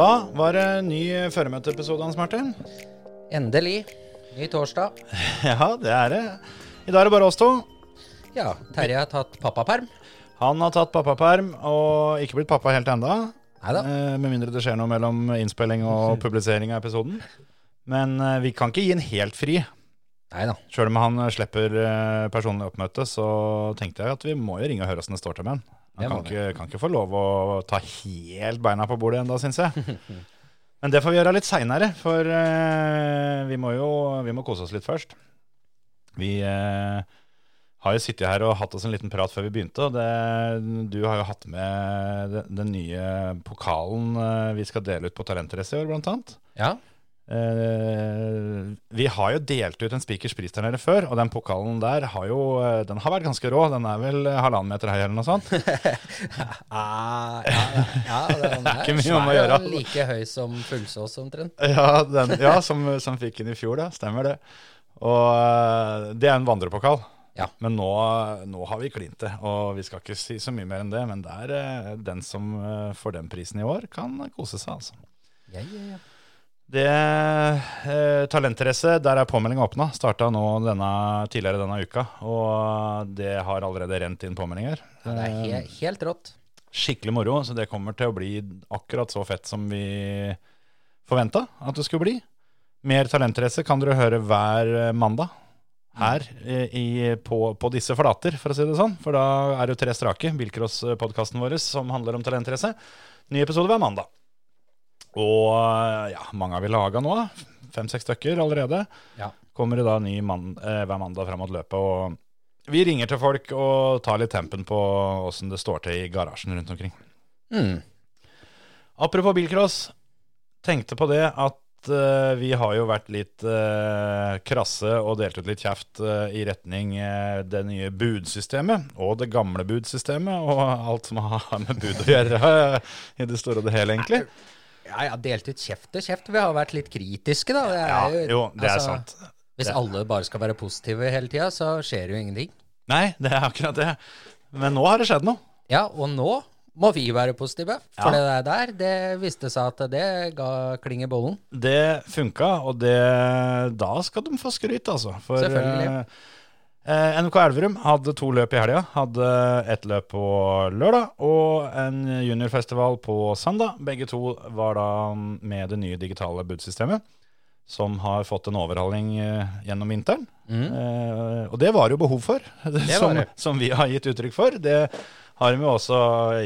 Da var det ny føremøteepisode, Hans Martin. Endelig. Ny torsdag. Ja, det er det. I dag er det bare oss to. Ja, Terje har tatt pappaperm. Han har tatt pappaperm og ikke blitt pappa helt enda. Neida. Eh, med mindre det skjer noe mellom innspilling og publisering av episoden. Men eh, vi kan ikke gi en helt fri. Neida. Sjøl om han slipper eh, personlig oppmøte, så tenkte jeg at vi må jo ringe og høre åssen det står til med han. Han kan ikke, kan ikke få lov å ta helt beina på bordet ennå, syns jeg. Men det får vi gjøre litt seinere, for uh, vi må jo vi må kose oss litt først. Vi uh, har jo sittet her og hatt oss en liten prat før vi begynte. Og det, du har jo hatt med den, den nye pokalen uh, vi skal dele ut på Talentrace i år, blant annet. Ja. Eh, vi har jo delt ut en Spikers pris der nede før, og den pokalen der har jo eh, Den har vært ganske rå. Den er vel halvannen meter høy eller noe sånt. Ah, ja, ja, den er ikke mye om å gjøre. Like høy som fullsås omtrent. Ja, den, ja som, som fikk den i fjor, da. Stemmer det. Og eh, det er en vandrepokal. Ja. Men nå, nå har vi klint det, og vi skal ikke si så mye mer enn det. Men det er eh, den som eh, får den prisen i år, kan kose seg, altså. Ja, ja, ja. Det eh, Talentrace, der er påmeldinga åpna. Starta nå denne, tidligere denne uka. Og det har allerede rent inn påmeldinger. Ja, det er he helt rått. Skikkelig moro, så det kommer til å bli akkurat så fett som vi forventa at det skulle bli. Mer Talentrace kan dere høre hver eh, mandag her eh, i, på, på disse flater, for å si det sånn. For da er det jo Tre strake, Bilcross-podkasten vår, som handler om Talentrace. Ny episode hver mandag. Og eh, ja, mange har vi laga nå. Fem-seks stykker allerede. Ja. Kommer det da ny man, eh, hver mandag fram mot løpet. Og vi ringer til folk og tar litt tempen på åssen det står til i garasjen rundt omkring. Mm. Apropos bilcross, tenkte på det at eh, vi har jo vært litt eh, krasse og delt ut litt kjeft eh, i retning eh, det nye budsystemet og det gamle budsystemet og alt som har med bud å gjøre i det store og det hele, egentlig. Ja, ja, delt ut kjeft og kjeft. Vi har vært litt kritiske, da. Det er Ja, jo, det er altså, sant. Hvis alle bare skal være positive hele tida, så skjer jo ingenting. Nei, det er akkurat det. Men nå har det skjedd noe. Ja, og nå må vi være positive. For Ja. det der, det viste seg at det ga kling i bollen. Det funka, og det, da skal de få skryt, altså. For Selvfølgelig. eh, NK Elverum hadde to løp i helga. Hadde ett løp på lørdag og en juniorfestival på søndag. Begge to var da med det nye digitale budsystemet, som har fått en overhaling eh, gjennom vinteren. Eh, og det var jo behov for, det som, det. som vi har gitt uttrykk for. Det har de jo også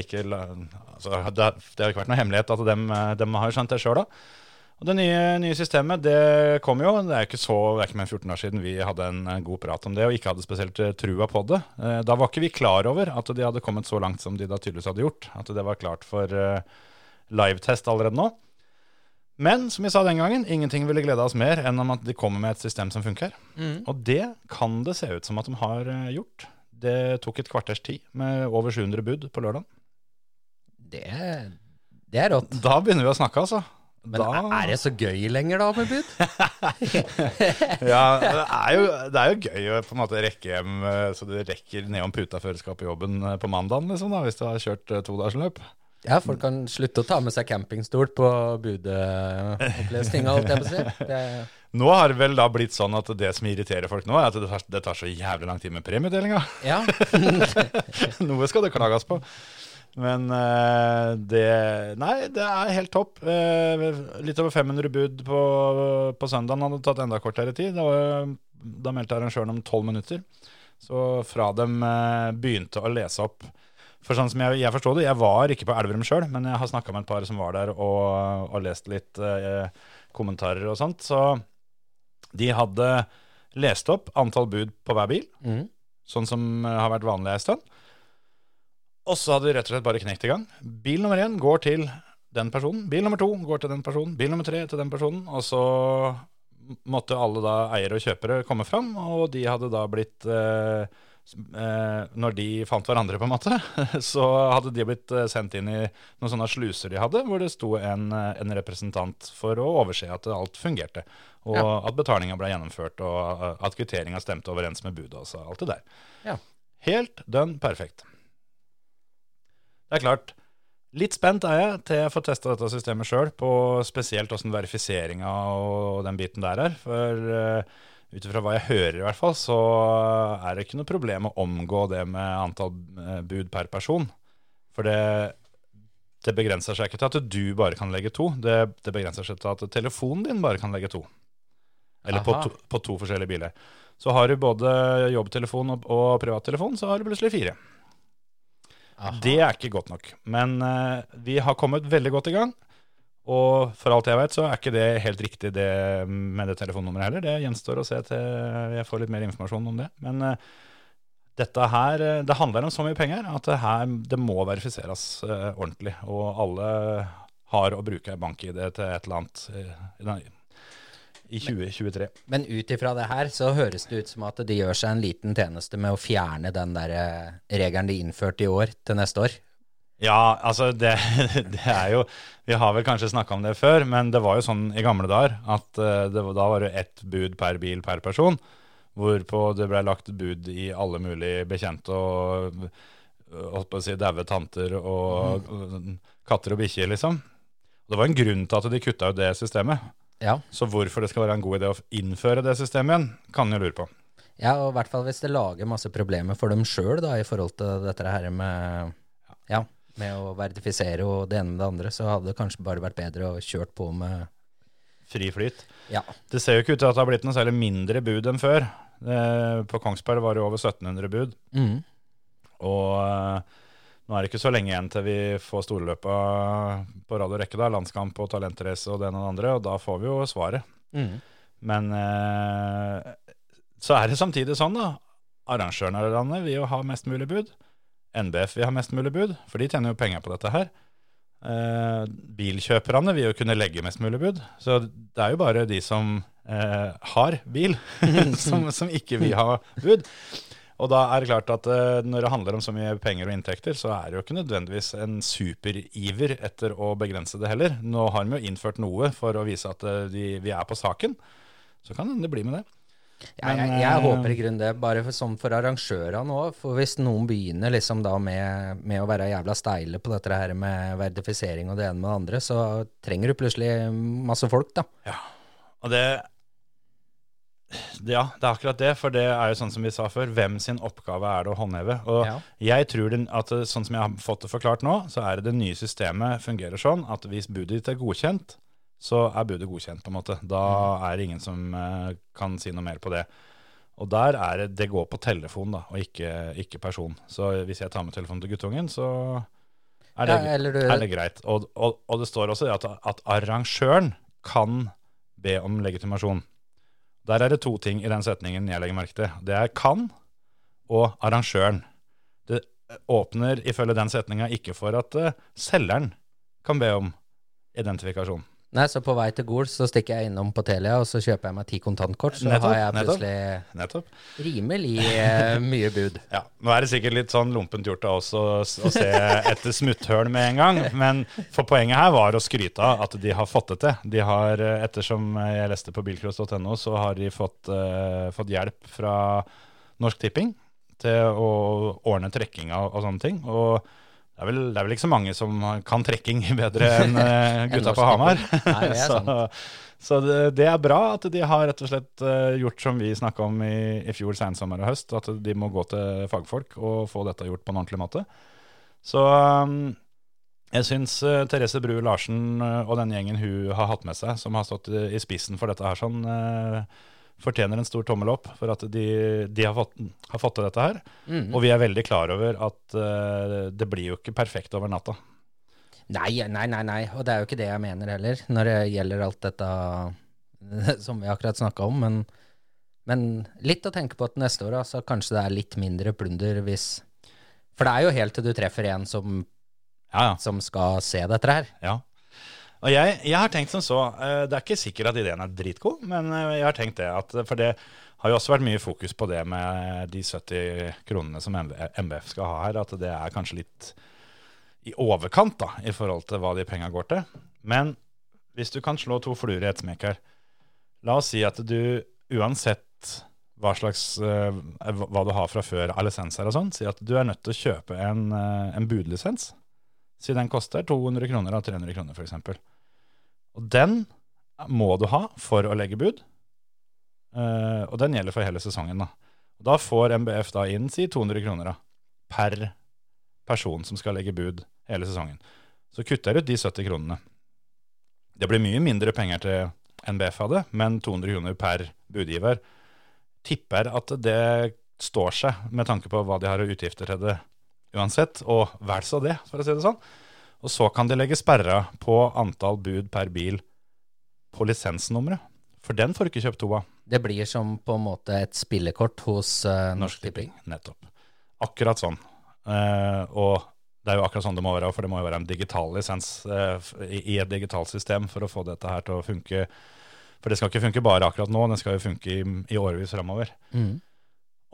ikke altså, det, har ikke vært noe hemmelighet at de, dem har skjønt det sjøl, da. Og Det nye, nye systemet det kom jo. Det er ikke så, det er ikke mer enn 14 år siden vi hadde en, en god prat om det og ikke hadde spesielt eh, trua på det. Eh, Da var ikke vi klar over at de hadde kommet så langt som de da tydeligvis hadde gjort. At det var klart for eh, livetest allerede nå. Men som vi sa den gangen, ingenting ville glede oss mer enn om at de kommer med et system som funker. Og det kan det se ut som at de har eh, gjort. Det tok et kvarters tid med over 700 bud på lørdag. Det, det er rått. Da begynner vi å snakke, altså. Men da... er det så gøy lenger da med bud? Ja, det er, jo, det er jo gøy å på en måte rekke hjem eh, så du rekker nedom puta før du skal på jobben eh, på mandagen, liksom, da, hvis du har kjørt eh, todagersløp. Ja, folk kan slutte å ta med seg campingstol på budeopplesninga, holdt jeg på å si. Det, Nå har det vel da blitt sånn at det som irriterer folk nå, er at det tar, det tar så jævlig lang tid med premieutdelinga. ja. Noe skal det klages på. Men uh, det Nei, det er helt topp. Uh, litt over 500 bud på, på søndagen hadde tatt enda kortere tid. Var, da meldte arrangøren om tolv minutter. Så fra dem eh, begynte å lese opp For sånn som jeg, jeg forstod det, jeg var ikke på Elverum sjøl, men jeg har snakka med et par som var der og, og lest litt kommentarer og sånt. Så de hadde lest opp antall bud på hver bil, mm. sånn som har vært vanlig ei stund. Og så hadde de rett og slett bare knekt i gang. Bil nummer én går til den personen. Bil nummer to går til den personen. Bil nummer tre til den personen. Og så måtte alle da eiere og kjøpere komme fram, og de hadde da blitt eh, eh, Når de fant hverandre, på en måte, så hadde de blitt eh, sendt inn i noen sånne sluser de hadde, hvor det sto en, eh, en representant for å overse at alt fungerte. Og Ja. at betalinga ble gjennomført, og at kvitteringa stemte overens med budet. og alt det der. Ja. Helt dønn perfekt. Det er klart, litt spent er jeg til jeg får testa dette systemet sjøl, på spesielt åssen verifiseringa og den biten der er. For uh, ut ifra hva jeg hører, i hvert fall, så er det ikke noe problem å omgå det med antall eh, bud per person. For det, det begrenser seg ikke til at du bare kan legge to, det, det begrenser seg til at telefonen din bare kan legge to. Eller på to, på to forskjellige biler. Så har du både jobbtelefon og, og privattelefon, så har du plutselig fire. Aha. Det er ikke godt nok. Men uh, vi har kommet veldig godt i gang. Og for alt jeg vet, så er ikke det helt riktig det med det telefonnummeret heller. Det gjenstår å se til jeg får litt mer informasjon om det. Men uh, dette her, eh, det handler om så mye penger at det her det må verifiseres uh, ordentlig. Og alle har å bruke bank-ID til et eller annet i 2023. Men ut ifra det her, så høres det ut som at de gjør seg en liten tjeneste med å fjerne den der eh, regelen de innførte i år, til neste år. Ja, altså det, det er jo Vi har vel kanskje snakka om det før, men det var jo sånn i gamle dager at eh, det, da var det ett bud per bil per person. Hvorpå det ble lagt bud i alle mulige bekjente og holdt på å si daue tanter og øh, katter og bikkjer, liksom. Det var en grunn til at de kutta ut det systemet. Ja. Så hvorfor det skal være en god idé å innføre det systemet igjen, kan en jo lure på. ja, og i hvert fall hvis det lager masse problemer for dem sjøl, i forhold til dette her med Ja, med å verifisere og det ene med det andre, så hadde det kanskje bare vært bedre å kjørt på med Fri flyt. Ja. Det ser jo ikke ut til at det har blitt noe særlig mindre bud enn før. Eh, På Kongsberg var det over 1700 bud. mm. Og eh, nå er det ikke så lenge igjen til vi får storløpa på rad og rekke, da, landskamp og talentrace og det ene og det andre, og da får vi jo svaret. Mm. Men eh, så er det samtidig sånn, da. Arrangørene av landet vil jo ha mest mulig bud. NBF vil ha mest mulig bud, for de tjener jo penger på dette her. Eh, bilkjøperne vil jo kunne legge mest mulig bud. Så det er jo bare de som eh, har bil, som, som ikke vil ha bud. Og da er det klart at eh, når det handler om så mye penger og inntekter, så er det jo ikke nødvendigvis en superiver etter å begrense det heller. Nå har vi jo innført noe for å vise at eh, de, vi er på saken. Så kan det bli med det. Ja, jeg, Men, jeg jeg, håper i grunnen det, bare for, sånn for arrangørene òg. For hvis noen begynner liksom da med, med å være jævla steile på dette her med verdifisering og det ene med det andre, så trenger du plutselig masse folk, da. Ja, Og det Ja, det er akkurat det. For det er jo sånn som vi sa før, hvem sin oppgave er det å håndheve? Og Ja. jeg tror den, at sånn som jeg har fått det forklart nå, så er det det nye systemet fungerer sånn at hvis budet ditt er godkjent, så er budet godkjent, på en måte. Da er det ingen som eh, kan si noe mer på det. Og der er det Det går på telefon, da, og ikke, ikke person. Så hvis jeg tar med telefonen til guttungen, så er det, Ja, du- er det greit. Og, og, og det står også at, at arrangøren kan be om legitimasjon. Der er det to ting i den setningen jeg legger merke til. Det er kan og arrangøren. Det åpner ifølge den setninga ikke for at eh, selgeren kan be om identifikasjon. Nei, så på vei til Gol så stikker jeg innom på Telia, og så kjøper jeg meg ti kontantkort, så Nettopp, har jeg plutselig Nettopp. rimelig eh, mye bud. Ja, Nå er det sikkert litt sånn lompent gjort av oss å, å se etter smutthull med en gang, men for poenget her var å skryte av at de har fått det til. De har, eh, Ettersom jeg leste på bilcross.no, så har de fått, uh, fått hjelp fra Norsk Tipping til å ordne trekkinga og, og sånne ting. Og det er, vel, det er vel ikke så mange som kan trekking bedre enn eh, gutta på Hamar. Nei, det så så det, det er bra at de har rett og slett eh, gjort som vi snakka om i, i fjor sensommer og høst, at de må gå til fagfolk og få dette gjort på en ordentlig måte. Så um, jeg syns eh, Therese Bru Larsen eh, og den gjengen hun har hatt med seg, som har stått i, spissen for dette her, sånn, eh, fortjener en stor tommel opp for at de, de har, fått, har fått til dette her. Mm. Og vi er veldig klar over at uh, det blir jo ikke perfekt over natta. Nei, nei, nei, nei, og det er jo ikke det jeg mener heller, når det gjelder alt dette som vi akkurat snakka om. Men, men litt å tenke på at neste år, altså kanskje det er litt mindre plunder hvis For det er jo helt til du treffer en som, Ja, ja. som skal se dette her. Ja. Og jeg, jeg har tenkt som så, eh, det er ikke sikkert at ideen er dritgod, men eh, jeg har tenkt det, at, for det har jo også vært mye fokus på det med de 70 kronene som MBF skal ha her, at det er kanskje litt i overkant da, i forhold til hva de penga går til. Men hvis du kan slå to fluer i et smekk her, la oss si at du uansett hva slags, eh, hva du har fra før av lisenser og sånn, si at du er nødt til å kjøpe en, eh, en budlisens. Si den koster 200 kroner av 300 kroner, f.eks. Og den må du ha for å legge bud. Uh, og den gjelder for hele sesongen. Da da får MBF da inn si 200 kroner da, per person som skal legge bud hele sesongen. Så kutter jeg ut de 70 kronene. Det blir mye mindre penger til NBF hadde, men 200 kroner per budgiver tipper at det står seg med tanke på hva de har av utgifter til det uansett, og vel så det, for å si det sånn. Og så kan de legge sperra på antall bud per bil på lisensnummeret. For den får du ikke kjøpt to av. Det blir som på en måte et spillekort hos uh, Norsk Tipping. Nettopp. Akkurat sånn. Uh, og det er jo akkurat sånn det må være, for det må jo være en digital lisens uh, i, et digitalt system for å få dette her til å funke. For det skal ikke funke bare akkurat nå, det skal jo funke i, i årevis framover. Mm.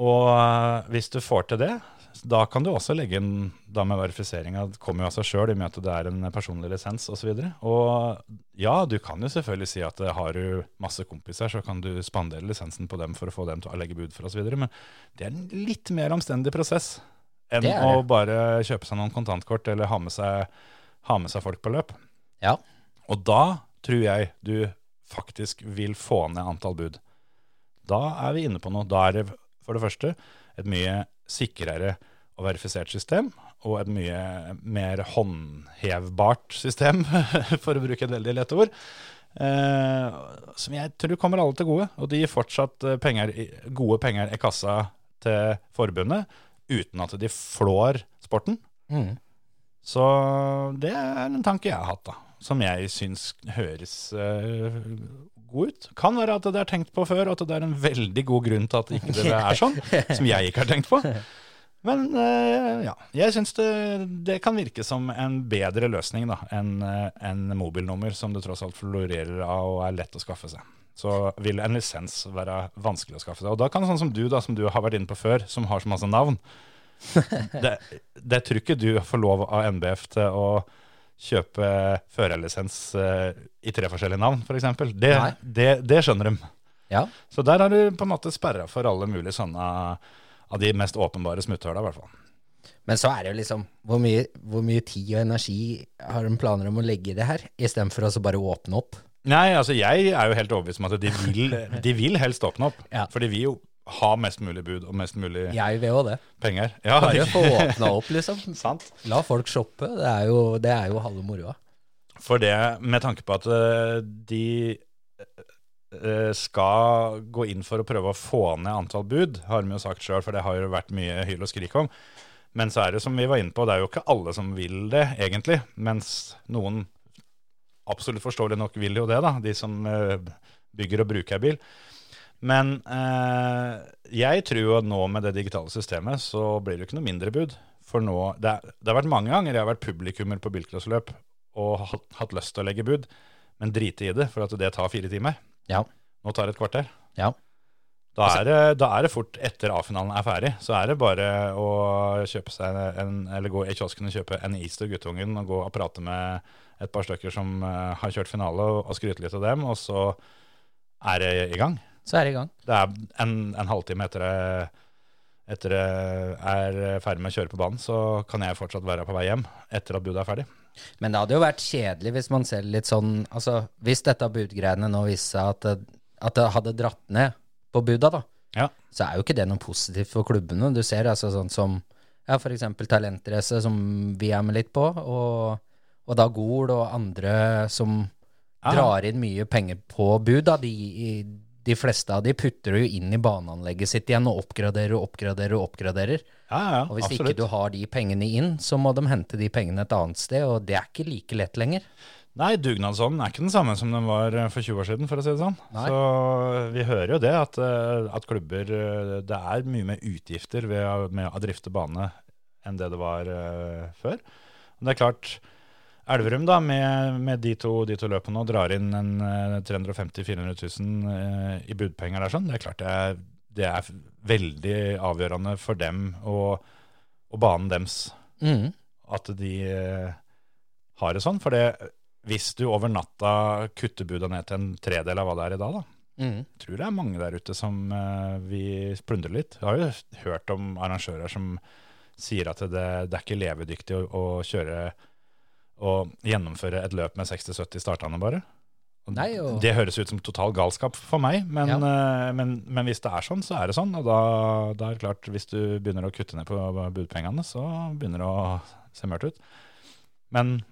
Og hvis du får til det, da kan du også legge inn da med verifiseringa. Det kommer jo av seg sjøl i og med at det er en personlig lisens osv. Og, så og ja, du kan jo selvfølgelig si at eh, har du masse kompiser, så kan du spandere lisensen på dem for å få dem til å legge bud for osv. Men det er en litt mer omstendig prosess enn Det det. å bare kjøpe seg noen kontantkort eller ha med seg, ha med seg folk på løp. Ja. Og da tror jeg du faktisk vil få ned antall bud. Da er vi inne på noe. Da er det for det første et mye sikrere og verifisert system, og et mye mer håndhevbart system, for å bruke et veldig lett ord. Eh, som jeg tror kommer alle til gode. Og de gir fortsatt eh, penger, gode penger i kassa til forbundet, uten at de flår sporten. Mm. Så det er en tanke jeg har hatt, da. Som jeg syns høres eh, god ut. Kan være at det er tenkt på før, og at det er en veldig god grunn til at ikke det er sånn. som jeg ikke har tenkt på. Men eh, ja, jeg syns det, det kan virke som en bedre løsning da, enn eh, enn mobilnummer, som det tross alt florerer av og er lett å skaffe seg. Så vil en lisens være vanskelig å skaffe seg. Og da kan sånn som du, da, som du har vært inne på før, som har så masse navn det, det tror ikke du får lov av NBF til å kjøpe førerlisens eh, i tre forskjellige navn, f.eks. Det, Nei. det, det skjønner de. Ja. Så der har du på en måte sperra for alle mulige sånne av de mest åpenbare smutthøla, i hvert fall. Men så er det jo liksom hvor mye, hvor mye tid og energi har de planer om å legge i det her, istedenfor å bare åpne opp? Nei, altså jeg er jo helt overbevist om at de vil, de vil helst åpne opp. Ja. For de vil jo ha mest mulig bud og mest mulig Jeg vil også det. penger. Ja, Bare få åpna opp, liksom. sant. La folk shoppe. Det er jo, det er jo halve moroa. For det, med tanke på at eh, de eh, skal gå inn for å prøve å få ned antall bud, har de jo sagt sjøl, for det har jo vært mye hyl og skrik om. Men så er det som vi var inne på, det er jo ikke alle som vil det, egentlig. Mens noen absolutt forståelig nok vil jo det, da, de som eh, bygger og bruker bil. Men eh, jeg tror jo at nå med det digitale systemet, så blir det jo ikke noe mindre bud. For nå, det, er, det har vært mange ganger jeg har vært publikummer på bilcrossløp og hatt, hatt lyst til å legge bud, men drite i det, for at det tar fire timer. Ja. Nå tar det et kvarter. Ja. Da er, det, da er det fort etter A-finalen er ferdig, så er det bare å kjøpe seg en, eller gå i kiosken og kjøpe en is til guttungen og gå og prate med et par stykker som eh, har kjørt finale, og skryte litt av dem, og så er det i gang. Så er det i gang. Det er en, en halvtime etter etter jeg er ferdig med å kjøre på banen, så kan jeg fortsatt være på vei hjem etter at budet er ferdig. Men det hadde jo vært kjedelig hvis man ser litt sånn Altså, hvis dette budgreiene nå viste seg at at det hadde dratt ned på buda, da, Ja. så er jo ikke det noe positivt for klubbene. Du ser altså sånn som ja, eksempel Talentrace, som vi er med litt på, og, og da Gol og andre som Ja. drar inn mye penger på bud. Da. De, de fleste av de putter du jo inn i baneanlegget sitt igjen og oppgraderer og oppgraderer og oppgraderer. Ja, ja, Og hvis absolutt. ikke du har de pengene inn, så må de hente de pengene et annet sted, og det er ikke like lett lenger. Nei, dugnadsånden er ikke den samme som den var eh, for 20 år siden, for å si det sånn. Nei. Så vi hører jo det, at, eh, at klubber eh, Det er mye mer utgifter ved, med å drifte bane enn det det var uh, før. Men det er klart, Elverum da, med, med de, to, de to løpene og drar inn en eh, 350 000-400 000 eh, i budpenger der sånn. Det er klart det er, det er veldig avgjørende for dem og, og banen dems Mm. at de eh, har det sånn. For det, hvis du over natta kutter buda ned til en tredel av hva det er i dag, da, Mm. tror det er mange der ute som uh, vi plundrer litt. Jeg har jo hørt om arrangører som sier at det, det er ikke levedyktig å, å kjøre og gjennomføre et løp med 60-70 startende bare. Nei, og- Det høres ut som total galskap for meg, men, Ja. eh, men, men hvis det er sånn, så er det sånn. Og da, da er det klart, hvis du begynner å kutte ned på budpengene, så begynner det å se mørkt ut. Men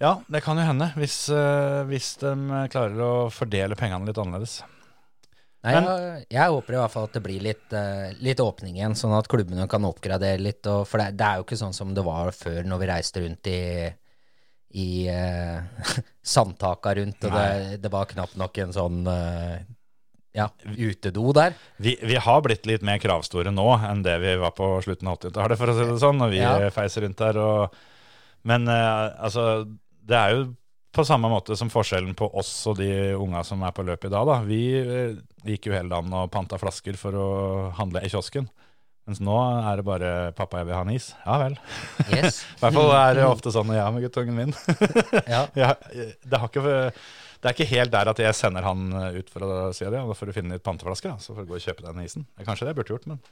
ja, det kan jo hende, hvis, eh, hvis de klarer å fordele pengene litt annerledes. Nei, Men- jeg, jeg håper i hvert fall at det blir litt, uh, litt åpning igjen, sånn at klubbene kan oppgradere litt. Og, for det, det er jo ikke sånn som det var før når vi reiste rundt i, i uh, sandtaka rundt, og det, det var knapt nok en sånn uh, ja, utedo der. Vi, vi har blitt litt mer kravstore nå enn det vi var på slutten av 80-tallet, for å si det sånn, når vi Ja. feiser rundt der. Og, men altså, det er jo på samme måte som forskjellen på oss og de unga som er på løpet i dag. Da. Vi eh, gikk jo hele dagen og panta flasker for å handle i kiosken. Mens nå er det bare 'pappa, jeg vil ha en is'. Ja vel. Yes. I hvert fall er det ofte sånn når jeg er med guttungen min. Ja. Ja, det, har ikke, det er ikke helt der at jeg sender han ut for å si det. Da får du finne litt panteflasker, da, så får du gå og kjøpe den isen. Kanskje det jeg burde gjort, men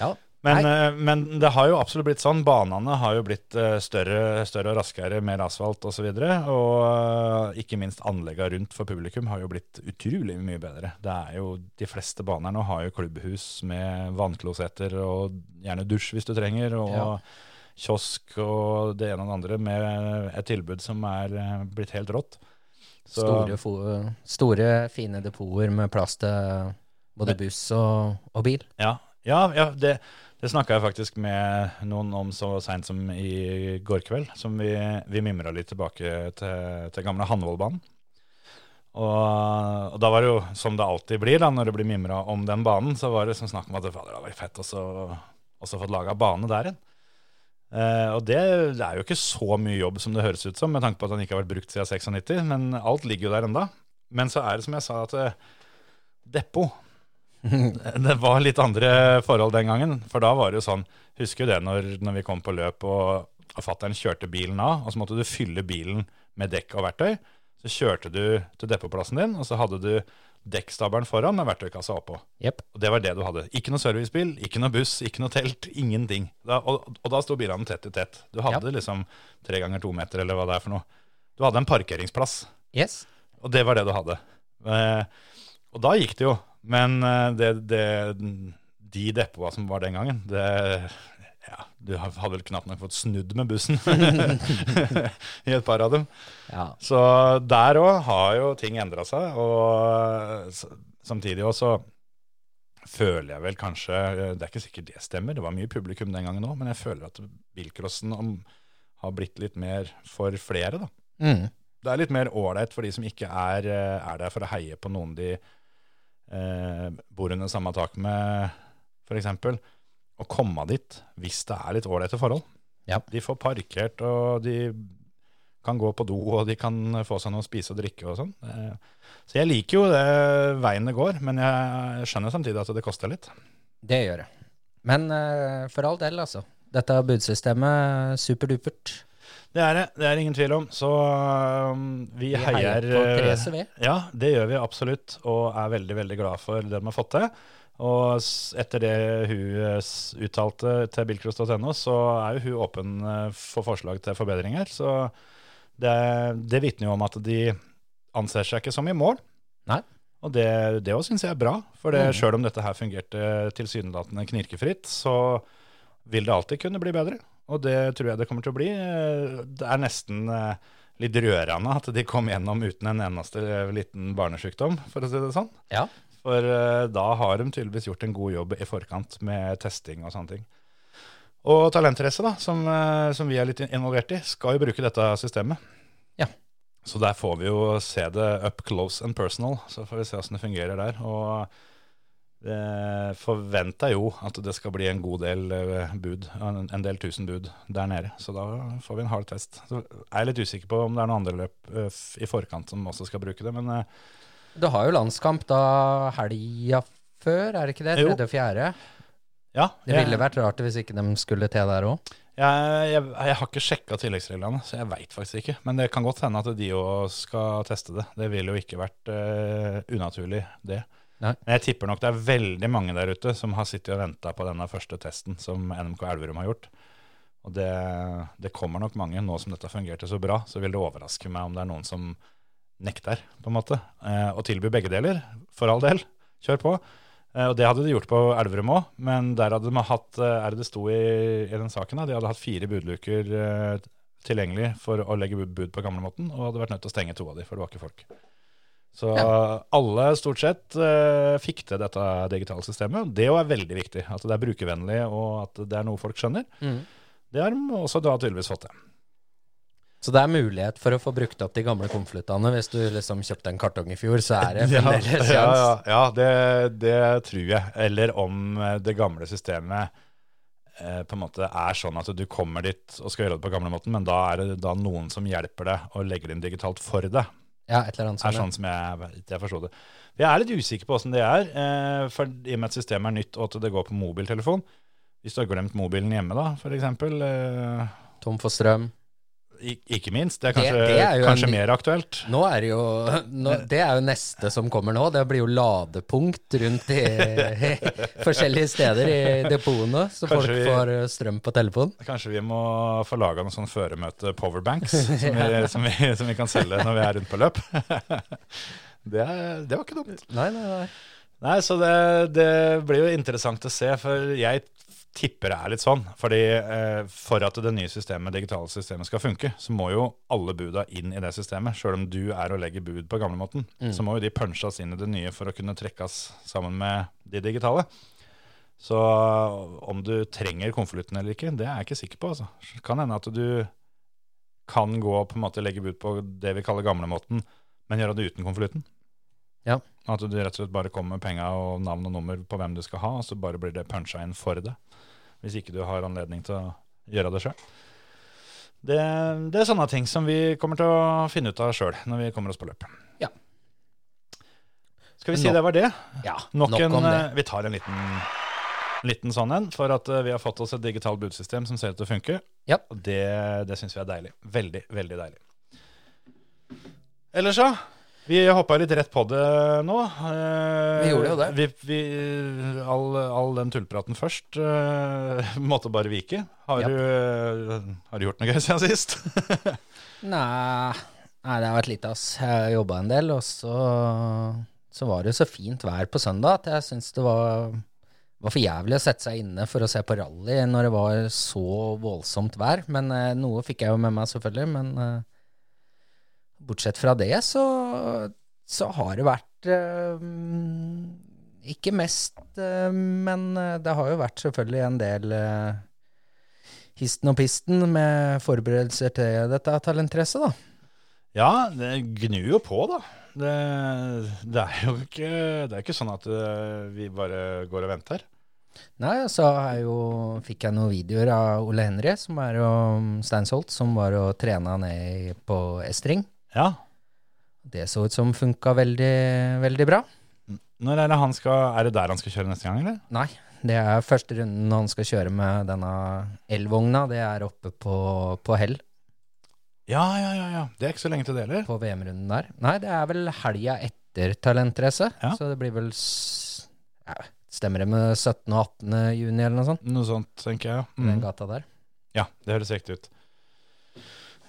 ja. Men, eh, men det har jo absolutt blitt sånn. Banene har jo blitt eh, større, større og raskere, mer asfalt osv. Og, så videre, og eh, ikke minst anleggene rundt for publikum har jo blitt utrolig mye bedre. Det er jo, De fleste baner nå har jo klubbhus med vannklosetter og gjerne dusj hvis du trenger. og Ja. Kiosk og det ene og det andre med et tilbud som er blitt helt rått. Så- Store, store, fine depoter med plass til både buss og, og bil. Ja, ja, ja det, det snakka jeg faktisk med noen om så seint som i går kveld. Som vi, vi mimra litt tilbake til, til gamle Hanvollbanen. Og, og da var det jo, som det alltid blir da, når det blir mimra om den banen, så var det som snakk om at det hadde vært fett også, også fått laga bane der igjen. Uh, og det, det er jo ikke så mye jobb som det høres ut som, med tanke på at den ikke har vært brukt siden 96, men alt ligger jo der enda. Men så er det som jeg sa, at eh, depot det var litt andre forhold den gangen. For da var det jo sånn Husker du det når, når vi kom på løp og, og fatter'n kjørte bilen av, og så måtte du fylle bilen med dekk og verktøy. Så kjørte du til depotplassen din, og så hadde du dekkstabelen foran med verktøykassa oppå. Yep. Og det var det du hadde. Ikke noe servicebil, ikke noe buss, ikke noe telt, ingenting. Da, og, og da sto bilene tett i tett. Du hadde liksom tre ganger to meter, eller hva det er for noe. Du hadde en parkeringsplass. Yes. Og det var det du hadde. Eh, og da gikk det jo. Men eh, det, det, de depoa som var den gangen, det ja, Du hadde vel knapt nok fått snudd med bussen i et par av dem. Ja. Så der òg har jo ting endra seg. Og samtidig også føler jeg vel kanskje Det er ikke sikkert det stemmer, det var mye publikum den gangen òg, men jeg føler at bilcrossen har blitt litt mer for flere, da Mm. det er litt mer ålreit for de som ikke er, eh, er der for å heie på noen de eh, bor under samme tak med, f.eks. Å komme dit hvis det er litt ålreite forhold. Ja. De får parkert, og de kan gå på do, og de kan få seg noe å spise og drikke og sånn. Eh, Så jeg liker jo det veien det går, men jeg skjønner samtidig at det koster litt. Det gjør det. Men eh, for all del, altså. Dette budsystemet, superdupert. Det er det, det er ingen tvil om. Så um, vi, Vi heier på eh, Therese, vi. Ja, det gjør vi absolutt, og er veldig veldig glad for det de har fått til. Og etter det hun uttalte til bilcross.no, så er jo hun åpen eh, for forslag til forbedringer. Så det, det vitner jo om at de anser seg ikke som i mål. Nei. Og det, det også syns jeg er bra, for det, Mm. sjøl om dette her fungerte tilsynelatende knirkefritt, så vil det alltid kunne bli bedre. Og det tror jeg det kommer til å bli. Det er nesten eh, litt rørende at de kom gjennom uten en eneste liten barnesykdom, for å si det sånn. Ja. For eh, da har de tydeligvis gjort en god jobb i forkant med testing og sånne ting. Og Talentrace, da, som, eh, som vi er litt involvert i, skal jo bruke dette systemet. Ja. Så der får vi jo se det up close and personal, så får vi se åssen det fungerer der. Og Det forventer jo at det skal bli en god del eh, bud, en, del tusen bud der nede. Så da får vi en hard test. Så er jeg litt usikker på om det er noen andre løp eh, i forkant som også skal bruke det, men eh, Du har jo landskamp da helga før, er det ikke det? Tredje og fjerde. ja. Det ville vært rart hvis ikke de skulle til der òg. Jeg, jeg, jeg har ikke sjekka tilleggsreglene, så jeg veit faktisk ikke. Men det kan godt hende at de òg skal teste det. Det ville jo ikke vært uh, unaturlig, det. Nei. Men jeg tipper nok det er veldig mange der ute som har sittet og venta på denne første testen som NMK Elverum har gjort. Og det, det kommer nok mange. Nå som dette fungerte så bra, så vil det overraske meg om det er noen som nekter, på en måte. Eh, og tilbyr begge deler, for all del. Kjør på. Eh, og det hadde de gjort på Elverum òg, men der hadde de hatt eh, Er det det sto i, i den saken? da, De hadde hatt fire budluker eh, tilgjengelig for å legge bud på gamlemåten, og hadde vært nødt til å stenge to av de, for det var ikke folk. Så alle stort sett uh, fikk til dette digitale systemet, det er veldig viktig. At det er brukervennlig, og at det er noe folk skjønner. Mm. Det har de også da tydeligvis fått til. Så det er mulighet for å få brukt opp de gamle konvoluttene. Hvis du liksom kjøpte en kartong i fjor, så er det Ja, fremdeles ja, sjans. ja, ja det, det tror jeg. Eller om eh, det gamle systemet eh, på en måte er sånn at du kommer dit og skal gjøre det på gamlemåten, men da er det da noen som hjelper deg og legger det inn digitalt for deg. Ja, et eller annet er sånn som jeg, jeg forsto det. Jeg er litt usikker på åssen det er, eh, for i og med at systemet er nytt og at det går på mobiltelefon. Hvis du har glemt mobilen hjemme, da, f.eks. Eh, Tom for strøm. Ik- ikke minst. Det er kanskje, det er kanskje en- mer aktuelt. Nå er det jo nå, Det er jo neste som kommer nå. Det blir jo ladepunkt rundt i forskjellige steder i depotene, så Kanskje folk får eh, strøm på telefonen. Kanskje vi må få laga noen sånn føremøte powerbanks som, vi, som, vi, som vi kan selge når vi er rundt på løp. Det, er- det var ikke dumt. Nei, nei, nei. Nei, så det, det blir jo interessant å se, for jeg tipper det er litt sånn. Fordi eh, for at det nye systemet, digitale systemet skal funke, så må jo alle buda inn i det systemet. Sjøl om du er og legger bud på gamlemåten, så må jo de punches inn i det nye for å kunne trekkes sammen med de digitale. Så om du trenger konvolutten eller ikke, det er jeg ikke sikker på. Altså. Det kan hende at du kan gå og på en måte legge bud på det vi kaller gamlemåten, men gjøre det uten konvolutten. Ja. At du rett og slett bare kommer med penga og navn og nummer på hvem du skal ha, og så bare blir det puncha inn for det. Hvis ikke du har anledning til å gjøre det sjøl. Det, det er sånne ting som vi kommer til å finne ut av sjøl når vi kommer oss på løp. Ja. Skal vi si no. det var det? Ja, Nok, nok en, om det. eh, Vi tar en liten, liten sånn en, for at eh, vi har fått oss et digitalt budsystem som ser ut til å funke. Ja. Og det, det syns vi er deilig. Veldig, veldig deilig. Ellers, ja. Vi hoppa litt rett på det nå. Eh, Vi gjorde jo det. Vi, vi, all, all den tullpraten først eh, måtte bare vike. Har, yep. du, eh, har du gjort noe gøy siden sist? Nei, nei, det har vært lite, ass. Jeg har jobba en del, og så, så var det jo så fint vær på søndag at jeg syns det var, var for jævlig å sette seg inne for å se på rally når det var så voldsomt vær. Men eh, noe fikk jeg jo med meg, selvfølgelig. Men eh, bortsett fra det, så, så har det vært eh, Ikke mest, eh, men eh, det har jo vært selvfølgelig en del eh, histen og pisten med forberedelser til dette talentracet, da. Ja, det gnur jo på, da. Det, det er jo ikke, det er ikke sånn at eh, vi bare går og venter. Nei, så jo, fikk jeg noen videoer av Ole Henry, som er jo Steinsholt, som var og trena ned på estring. Ja. Det så ut som funka veldig, veldig bra. Når er det han skal Er det der han skal kjøre neste gang, eller? Nei, det er første runden han skal kjøre med denne elvogna. Det er oppe på, på Hell, Ja, ja, ja. ja. Det er ikke så lenge til det heller. på VM-runden der. Nei, det er vel helga etter talentrace, Ja. så det blir vel ja, Stemmer det med 17. og 18. juni eller noe sånt? Noe sånt, tenker jeg. Mm. den gata der. Ja, det høres riktig ut.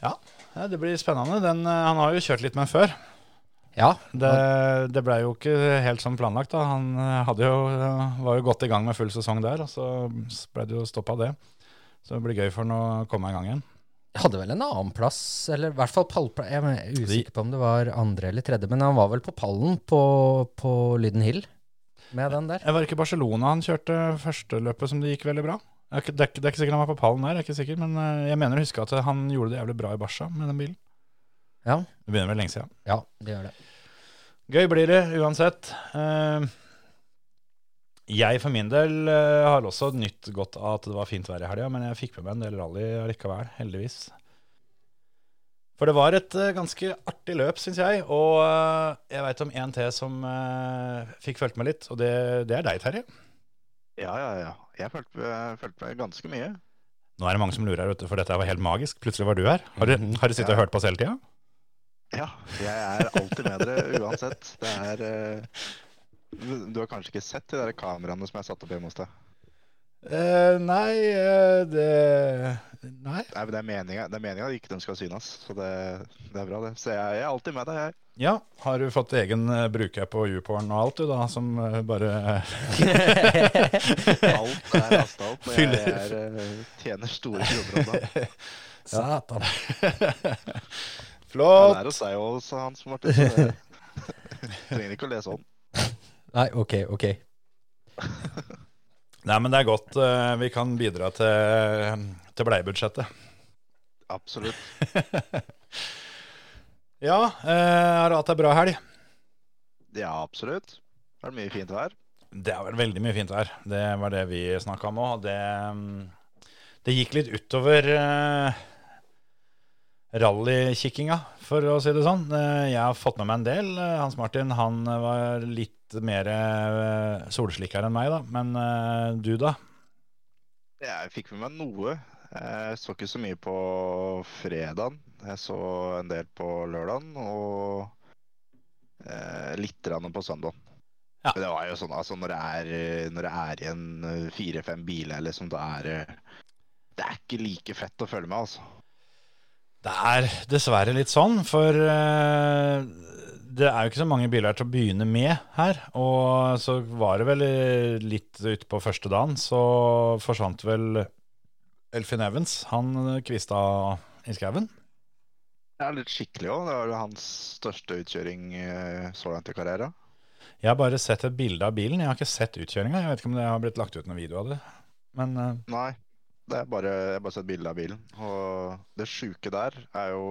Ja, ja, det blir spennende. Den, eh, han har jo kjørt litt med den før. Ja, Det, det blei jo ikke helt som planlagt. da. Han eh, jo, var jo godt i gang med full sesong der, og så ble det jo stoppa det. Så det blir gøy for han å komme i gang igjen. Jeg hadde vel en annen plass, eller i hvert fall pallplass. Jeg er usikker på om det var andre eller tredje, men han var vel på pallen på, på Lyden Hill med den der. Jeg var ikke i Barcelona han kjørte første løpet som det gikk veldig bra. Jeg er ikke- Det er, det er ikke sikkert han var på pallen der, jeg er ikke sikker, men eh, jeg mener å huske at han gjorde det jævlig bra i Barca med den bilen. Ja, Det begynner vel lenge siden. ja det gjør det. Gøy blir det uansett. Eh, Jeg for min del eh, har også nytt godt av at det var fint vær i helga, men jeg fikk med meg en del rally allikevel, heldigvis. For det var et ganske artig løp, syns jeg. Og jeg veit om en til som fikk fulgt med litt, og det, det er deg, Terje. Ja, ja, ja. Jeg følte, følte meg ganske mye. Nå er det mange som lurer, vet du, for dette var helt magisk. Plutselig var du her. Har du, Mhm. har du sittet og hørt på oss hele tida? Ja, jeg er alltid med dere uansett. Det er eh, Du har kanskje ikke sett de der kameraene som jeg satte opp hjemme hos deg? Eh, nei, uh, det Nei. Nei, men Det er meninga det er meningen at ikke de skal synes, så det, det er bra, det. Så jeg, jeg er alltid med deg, jeg. Ja, har du fått egen uh, bruker på YouPorn og alt, du, da, som eh, bare Alt er lasta opp, og jeg, jeg er, eh, tjener store kroner om dagen. Satan. Flott. Han er hos deg òg, sa Hans Martin. Så det trenger ikke å lese om. Nei, ok, ok. Nei, men det er godt uh, vi kan bidra til, til bleiebudsjettet. Absolutt. Ja, uh, har du hatt ei bra helg? Ja, absolutt. Det er mye fint vær. Det har vært veldig mye fint vær. Det var det vi snakka om òg. Det, mm, det gikk litt utover uh, rallykikkinga, for å si det sånn. Eh, jeg har fått med meg en del. Eh, Hans Martin han eh, var litt mer solslikker enn meg, da. Men du, da? Jeg fikk med meg noe. Jeg så ikke så mye på fredagen. Jeg så en del på lørdagen og litt på søndagen. Ja. Det var jo sånn, altså når det er, når det er igjen fire-fem biler, liksom, da er det Det er ikke like fett å følge med, altså. Det er dessverre litt sånn, for eh, det er jo ikke så mange biler til å begynne med her. Og så var det vel litt litt utpå første dagen, så forsvant vel Elfin Evans. Han kvista i skauen. Det er litt skikkelig òg. Det var jo hans største utkjøring eh, så langt i karrieren. Jeg har bare sett et bilde av bilen. Jeg har ikke sett utkjøringa. Jeg vet ikke om det har blitt lagt ut noen video av det. Men eh, Nei, det er bare, jeg har bare sett bilde av bilen. Og det sjuke der er jo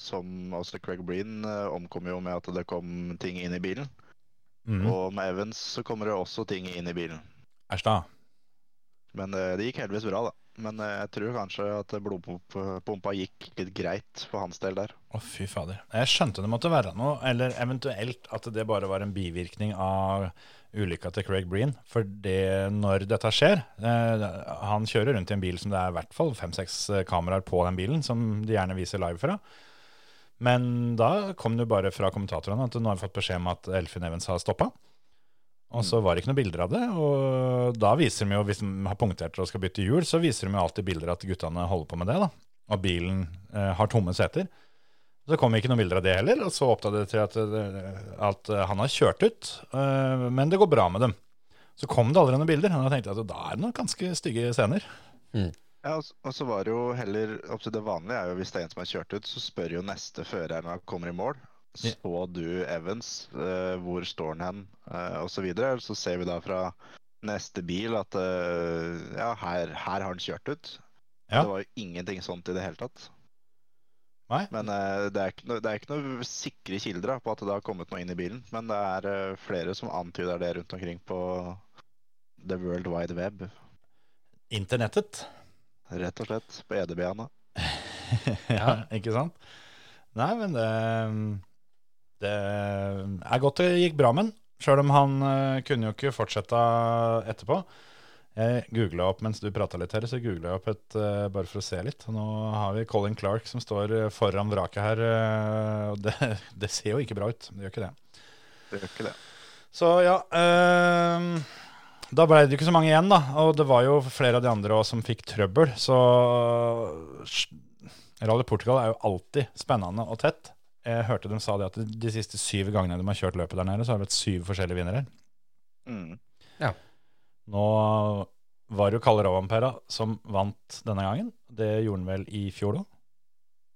som også Craig Breen eh, omkom jo med at det kom ting inn i bilen. mm, Og med Evans så kommer det også ting inn i bilen. æsj da. Men eh, det gikk heldigvis bra, da. Men eh, jeg tror kanskje at blodpumpa gikk litt greit for hans del der. Å, fy fader. Jeg skjønte det måtte være noe, eller eventuelt at det bare var en bivirkning av ulykka til Craig Breen. For det, når dette skjer eh, Han kjører rundt i en bil som det er i hvert fall fem-seks eh, kameraer på den bilen, som de gjerne viser live fra. Men da kom det bare fra kommentatorene at nå har vi fått beskjed om at Elfin Evans har stoppa. Og så var det ikke noen bilder av det. Og da viser de jo, hvis de har punktert og skal bytte hjul, så viser de jo alltid bilder at guttene holder på med det. da. Og bilen eh, har tomme seter. Så kom ikke noen bilder av det heller, og så oppdaget det til at, at eh, han har kjørt ut, eh, men det går bra med dem. Så kom det aldri noen bilder, og da tenkte jeg at da er det noen ganske stygge scener. Ja, og, og så var det jo heller opp til Det vanlige er jo hvis det er en som har kjørt ut, så spør jo neste fører når han kommer i mål. Så du Evans? Eh, hvor står han hen? Eh, og så videre. Så ser vi da fra neste bil at eh, ja, her, her har han kjørt ut. Ja. Det var jo ingenting sånt i det hele tatt. Nei. Men uh, det, er ikke noe, det er ikke noe sikre kilder da, på at det har kommet noe inn i bilen. Men det er uh, flere som antyder det rundt omkring på the world wide web. Internettet. Rett og slett. På EDB-ene. ja, ikke sant? Nei, men det Det er godt det gikk bra med den. Sjøl om han uh, kunne jo ikke fortsette etterpå. Jeg googla opp mens du prata litt her, så googla jeg opp et uh, bare for å se litt. Nå har vi Colin Clark som står eh, foran vraket her, Uh, og det, det ser jo ikke bra ut. Det gjør ikke det. Det gjør ikke det. Så ja Uh, Da ble det ikke så mange igjen, da. Og det var jo flere av de andre også som fikk trøbbel. Så Rally Portugal er jo alltid spennende og tett. Jeg hørte de sa det at de siste syv gangene de har kjørt løpet der nede, så har det vært syv forskjellige vinnere. Mm. Nå var det jo Kalle Ravampera som vant denne gangen. Det gjorde han vel i fjor òg?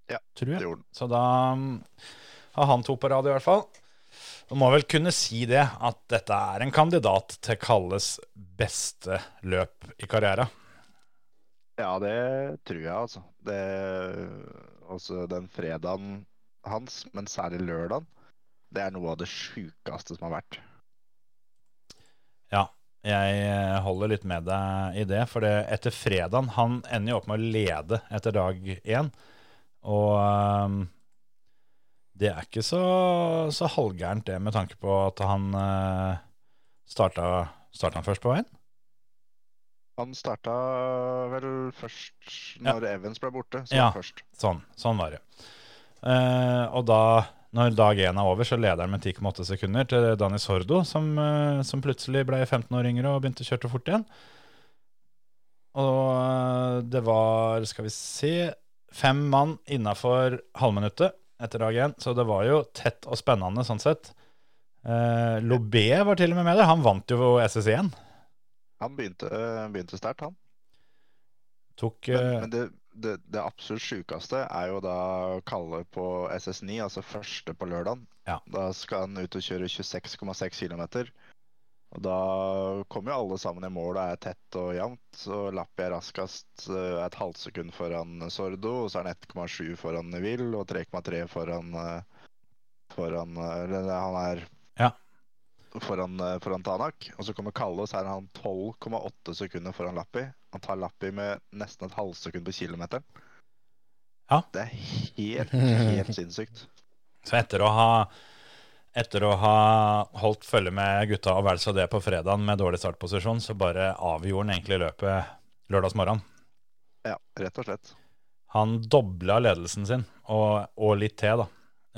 Ja, tror Det gjorde han. Så da mm, har han to på rad i hvert fall. Du må vel kunne si det, at dette er en kandidat til Kalles beste løp i karrieren. Ja, det tror jeg, altså. Det, også den fredagen hans, men særlig lørdagen, det er noe av det sjukeste som har vært. Jeg eh, holder litt med deg i det, for det, etter fredagen Han ender jo opp med å lede etter dag én. Og um, det er ikke så, så halvgærent, det, med tanke på at han uh, starta, starta han først på veien? Han starta vel først når Evans ble borte. Så Ja. først. Sånn, sånn var det. Uh, og da, når dag én er over, så leder han med 10,8 sekunder til Dani Sordo, som, eh, som plutselig ble 15 år yngre og begynte å kjøre fort igjen. Og eh, det var, skal vi se, fem mann innafor halvminuttet etter dag én, så det var jo tett og spennende sånn sett. Eh, Lobé var til og med med der. Han vant jo SS1. Han begynte, begynte sterkt, han. Tok Men, eh, men det, det, det absolutt sjukeste er jo da Kalle på SS9, altså første på lørdagen. Ja. Da skal han ut og kjøre 26,6 km. Og da kommer jo alle sammen i mål og er tett og jevnt. Så Lappi er raskest eh, et halvt sekund foran Sordo, og så er han 1,7 foran Neville og 3,3 foran eh, Foran eh, Eller han er. Foran, eh, foran Tanak. Og så kommer Kalle, og så er han 12,8 sekunder foran Lappi. Han tar Lappi med nesten et halvsekund på kilometeren. Ja. Det er helt, helt sinnssykt. Så etter å ha etter å ha holdt følge med gutta og vel så det på fredagen med dårlig startposisjon, så bare avgjorde han egentlig løpet lørdagsmorgen. Ja, rett og slett. Han dobla ledelsen sin, og, og litt til, da,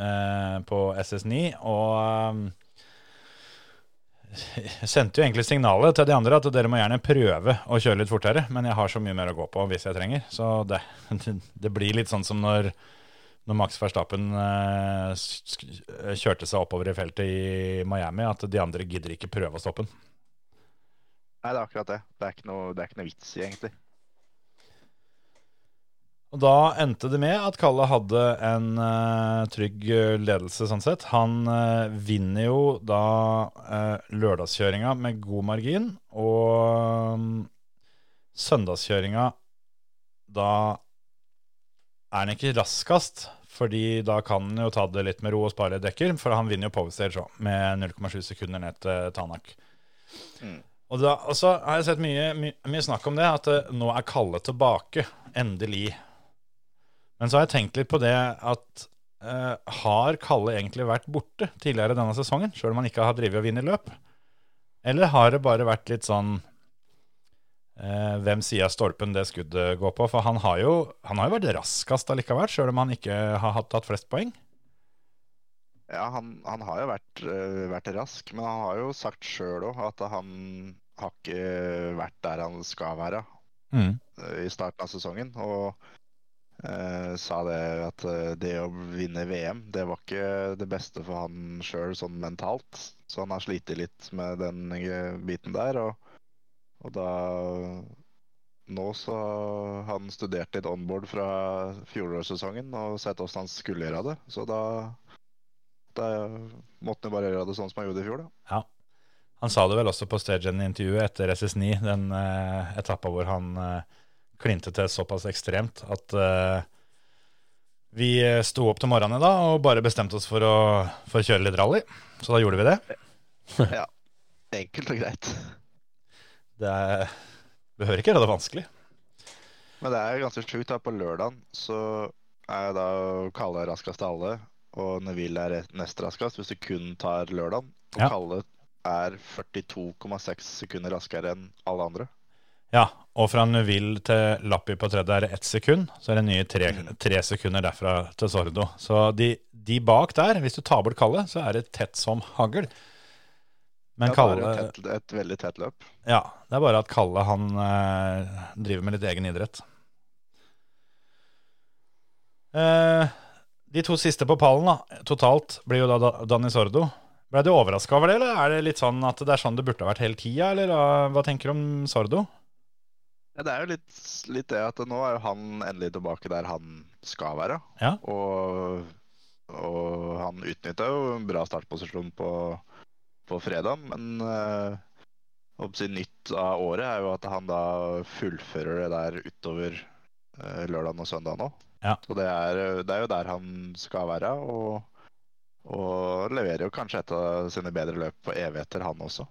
eh, på SS9. Og eh, sendte jo egentlig signalet til de andre at dere må gjerne prøve å kjøre litt fortere, men jeg har så mye mer å gå på hvis jeg trenger. Så det, det blir litt sånn som når når Max Verstappen eh, kjørte seg oppover i feltet i Miami, at de andre gidder ikke prøve å stoppe den. Nei, det er akkurat det. Det er ikke noe, det er ikke noe vits i, egentlig. Og da endte det med at Kalle hadde en uh, trygg ledelse, sånn sett. Han uh, vinner jo da uh, lørdagskjøringa med god margin, og um, søndagskjøringa da er han ikke raskest, fordi da kan han jo ta det litt med ro og spare dekker, for han vinner jo powerstage òg, med 0,7 sekunder ned til Tanak. Mm. Og, da, og så har jeg sett mye, my, mye snakk om det, at eh, nå er Kalle tilbake, endelig. Men så har jeg tenkt litt på det at uh, har Kalle egentlig vært borte tidligere denne sesongen, sjøl om han ikke har drevet og vunnet løp? Eller har det bare vært litt sånn uh, hvem sier av stolpen det skuddet går på? For han har jo, han har jo vært raskest allikevel, sjøl om han ikke har tatt flest poeng. Ja, han, han har jo vært, uh, vært rask, men han har jo sagt sjøl òg at han har ikke vært der han skal være øh, i starten av sesongen. Og øh, sa det at uh, det å vinne VM, det var ikke det beste for han sjøl sånn mentalt. Så han har slitt litt med den øh, biten der. Og, og da Nå så han studert litt onboard fra fjorårssesongen og sett åssen han skulle gjøre det. Så da da måtte han bare gjøre det sånn som han gjorde i fjor, da. Ja. Han sa det vel også på Stagen-intervjuet etter SS9, den uh, etappa hvor han eh, klinte til såpass ekstremt at uh, vi sto opp til morgenen da og bare bestemte oss for å, for å kjøre litt rally. Så da gjorde vi det. Ja. Enkelt og greit. Det er, behøver ikke gjøre det vanskelig. Men det er ganske sjukt. På lørdagen så er jeg da Kalle raskest av alle, og Neville er nest raskest hvis du kun tar lørdagen. Og Ja. Kalle er 42,6 sekunder raskere enn alle andre. Ja, og fra Nuvill til Lappi på tredje er det ett sekund. Så er det nye tre, tre sekunder derfra til Sordo. Så de, de bak der, hvis du tar bort Kalle, så er det tett som hagl. Men Ja, Kalle tett, et veldig tett løp. Ja, det er bare at Kalle han eh, driver med litt egen idrett. Eh, de to siste på pallen da, totalt blir jo da Danny Sordo. Ble du overraska over det, eller er det litt sånn at det er sånn det burde ha vært hele tida, eller ah, hva tenker du om Sordo? Ja, det er jo litt, litt det at nå er jo han endelig tilbake der han skal være. Ja. Og, og han utnytta jo en bra startposisjon på, på fredag, men uh, nytt av året er jo at han da fullfører det der utover øh, lørdag og søndag nå. Ja. Så det er, det er jo der han skal være, og, og leverer jo kanskje et av sine bedre løp på evigheter, han også.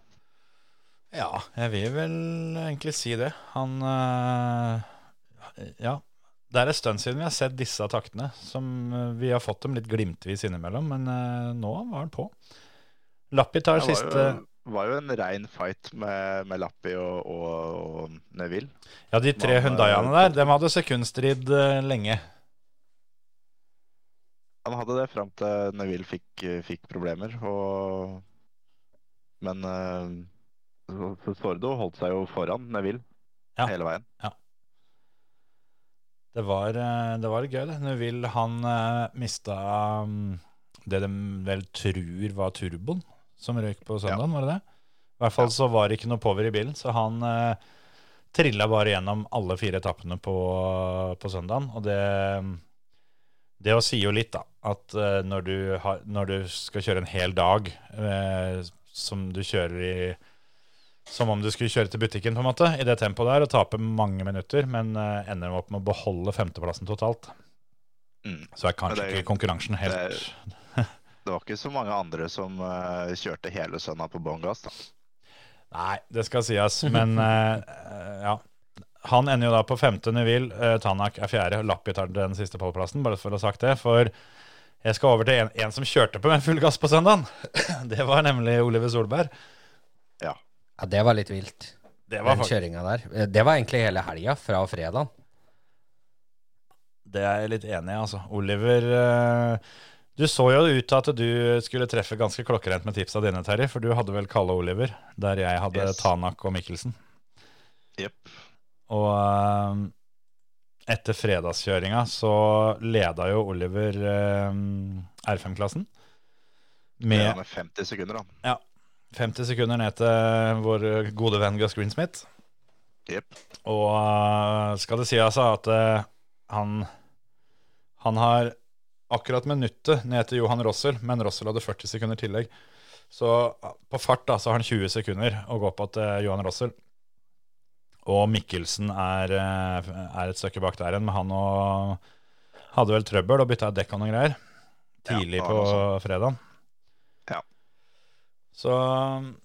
Ja, jeg vil vel egentlig si det. Han eh, Ja. Det er en stund siden vi har sett disse taktene. Som eh, Vi har fått dem litt glimtvis innimellom, men eh, nå var han på. Lappi tar Det siste jo, var jo en rein fight med, med Lappi og, og, og Neville. Ja, de tre Hundaiene der, dem hadde sekundstrid lenge. Han hadde det fram til Neville fikk, fikk problemer, og Men Sordo holdt seg jo foran Neville Ja. hele veien. Det var, eh, det var gøy, det. Neville han uh, mista um, det de vel tror var turboen som røyk på søndagen, var det det? I hvert fall så var det ikke noe power i bilen, så han eh, trilla bare gjennom alle fire etappene på, på søndagen. Og det, det å si jo litt, da. At eh, når, du har, når du skal kjøre en hel dag eh, som du kjører i Som om du skulle kjøre til butikken, på en måte, i det tempoet der, og tape mange minutter, men eh, ender opp med å beholde femteplassen totalt. Mm. Så er kanskje er- ikke konkurransen helt det Det var ikke så mange andre som uh, kjørte hele søndag på bånn gass. da. Nei, det skal sies, men eh, ja. Han ender jo da på femte Neville. Uh, Tanak er fjerde. Lappi tar den siste pallplassen, bare for å ha sagt det. For jeg skal over til en, en som kjørte på med full gass på søndagen. Det var nemlig Oliver Solberg. Ja, det var litt vilt. Det var, Den kjøringa der. Eh, Det var egentlig hele helga, fra fredagen. det er jeg litt enig i, altså. Oliver eh, Du så jo ut til at du skulle treffe ganske klokkerent med tipsa dine, Terje. For du hadde vel Kalle Oliver, der jeg hadde Yes. Tanak og Mikkelsen. Yep. Og eh, etter fredagskjøringa så leda jo Oliver eh, R5-klassen. Med, ja, med 50 sekunder, da. 50 sekunder ned til vår gode venn Gus Greensmith. Yep. Og eh, skal det altså at eh, han, han har akkurat minuttet ned til Johan Rossel, men Rossel hadde 40 sekunder tillegg. Så eh, på fart da, så har han 20 sekunder å gå på til Johan Rossel. Og Mikkelsen er, er et stykke bak der igjen, men han og hadde vel trøbbel og bytta dekk og noen greier tidlig Ja, på fredag. Ja. Så,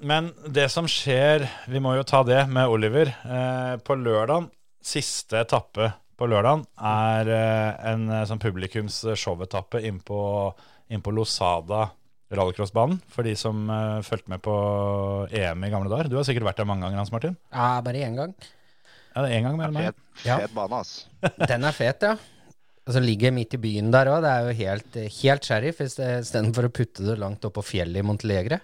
men det som skjer, vi må jo ta det med Oliver. Eh, på lørdagen, siste etappe på lørdagen, er eh, en eh, sånn publikums showetappe inn på, inn på Losada rallycrossbanen. For de som eh, fulgte med på EM i gamle dager. Du har sikkert vært der mange ganger, Hans Martin? Ja, bare én gang. Ja, det er en gang mer enn meg. Fet, Ja. fet bane, ass. Den er fet, ja. Og så ligger midt i byen der òg. Det er jo helt, helt sheriff istedenfor å putte det langt opp på fjellet i Montelegre.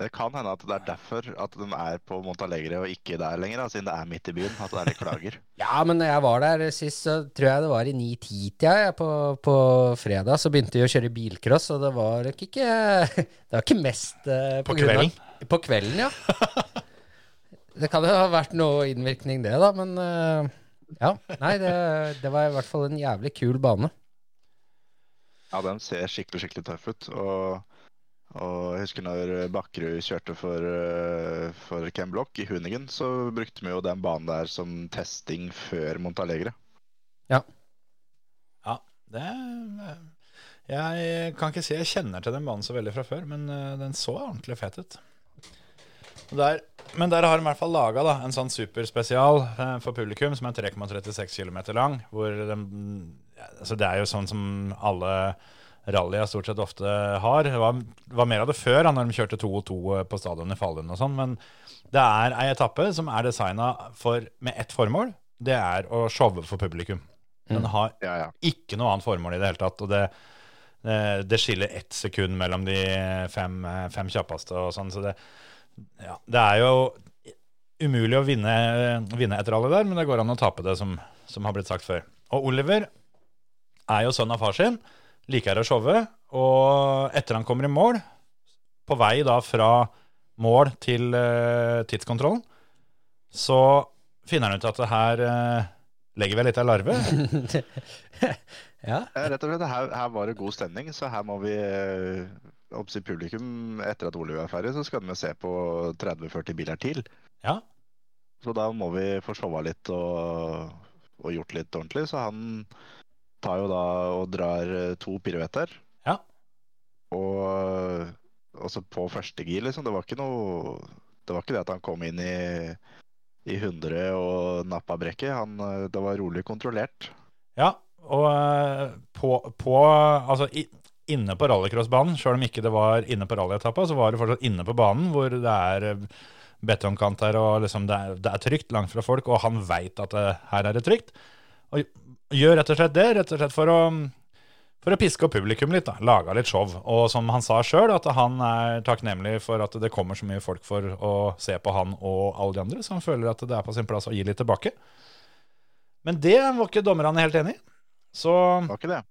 Det kan hende at det er derfor at de er på Montalegre og ikke der lenger, da, siden det er midt i byen. At det er litt klager. Ja, men når jeg var der sist, så tror jeg det var i 9-10-tida. Ja, på, på fredag så begynte vi å kjøre bilcross, og det var ikke Det var ikke mest eh, På av- kvelden? På kvelden, ja. det kan jo ha vært noe innvirkning, det, da, men eh, ja. Nei, det, det var i hvert fall en jævlig kul bane. Ja, den ser skikkelig, skikkelig tøff ut. Og, og jeg husker når Bakkerud kjørte for, eh, for Ken Block i Hunigen, så brukte vi jo den banen der som testing før Montalegre. Ja, Ja, det Jeg kan ikke si jeg kjenner til den banen så veldig fra før, men eh, den så ordentlig fet ut. Der, men der har de i hvert fall laga en sånn superspesial eh, for publikum som er 3,36 km lang. Hvor de, altså det er jo sånn som alle rallyer stort sett ofte har. Det var, var mer av det før, da, når de kjørte 2 og 2 på stadion i Falun og sånn. Men det er ei etappe som er designa med ett formål. Det er å showe for publikum. Den har Ja, ja. ikke noe annet formål i det hele tatt. Og det, det, det skiller ett sekund mellom de fem, fem kjappeste og sånn. Så det, ja, det er jo umulig å vinne, vinne et rally der, men det går an å tape det, som, som har blitt sagt før. Og Oliver er jo sønn av far sin, liker å showe, og etter han kommer i mål, på vei da fra mål til uh, tidskontrollen, så finner han ut at det her uh, legger vi litt av larve. Ja. Rett og slett, her, her var det god stemning, så her må vi eh, oppsi publikum Etter at Oliv er ferdig, så skal vi se på 30-40 biler til. Ja. Så da må vi få showa litt og, og gjort litt ordentlig. Så han tar jo da og drar eh, to piruetter. Ja. Og også på første gir, liksom. Det var ikke noe Det var ikke det at han kom inn i, i 100 og nappa brekket. Han, eh, det var rolig kontrollert. Ja, og eh, på, på Altså i, inne på rallycrossbanen, sjøl om ikke det var inne på rallyetappa, så var det fortsatt inne på banen hvor det er betongkant her, og liksom det, er, det er trygt langt fra folk, og han veit at det, her er det trygt. Og gjør rett og slett det, rett og slett for å, for å piske opp publikum litt. da, Laga litt show. Og som han sa sjøl, at han er takknemlig for at det kommer så mye folk for å se på han og alle de andre, så han føler at det er på sin plass å gi litt tilbake. Men det var ikke dommerne helt enig i. Så var ikke det.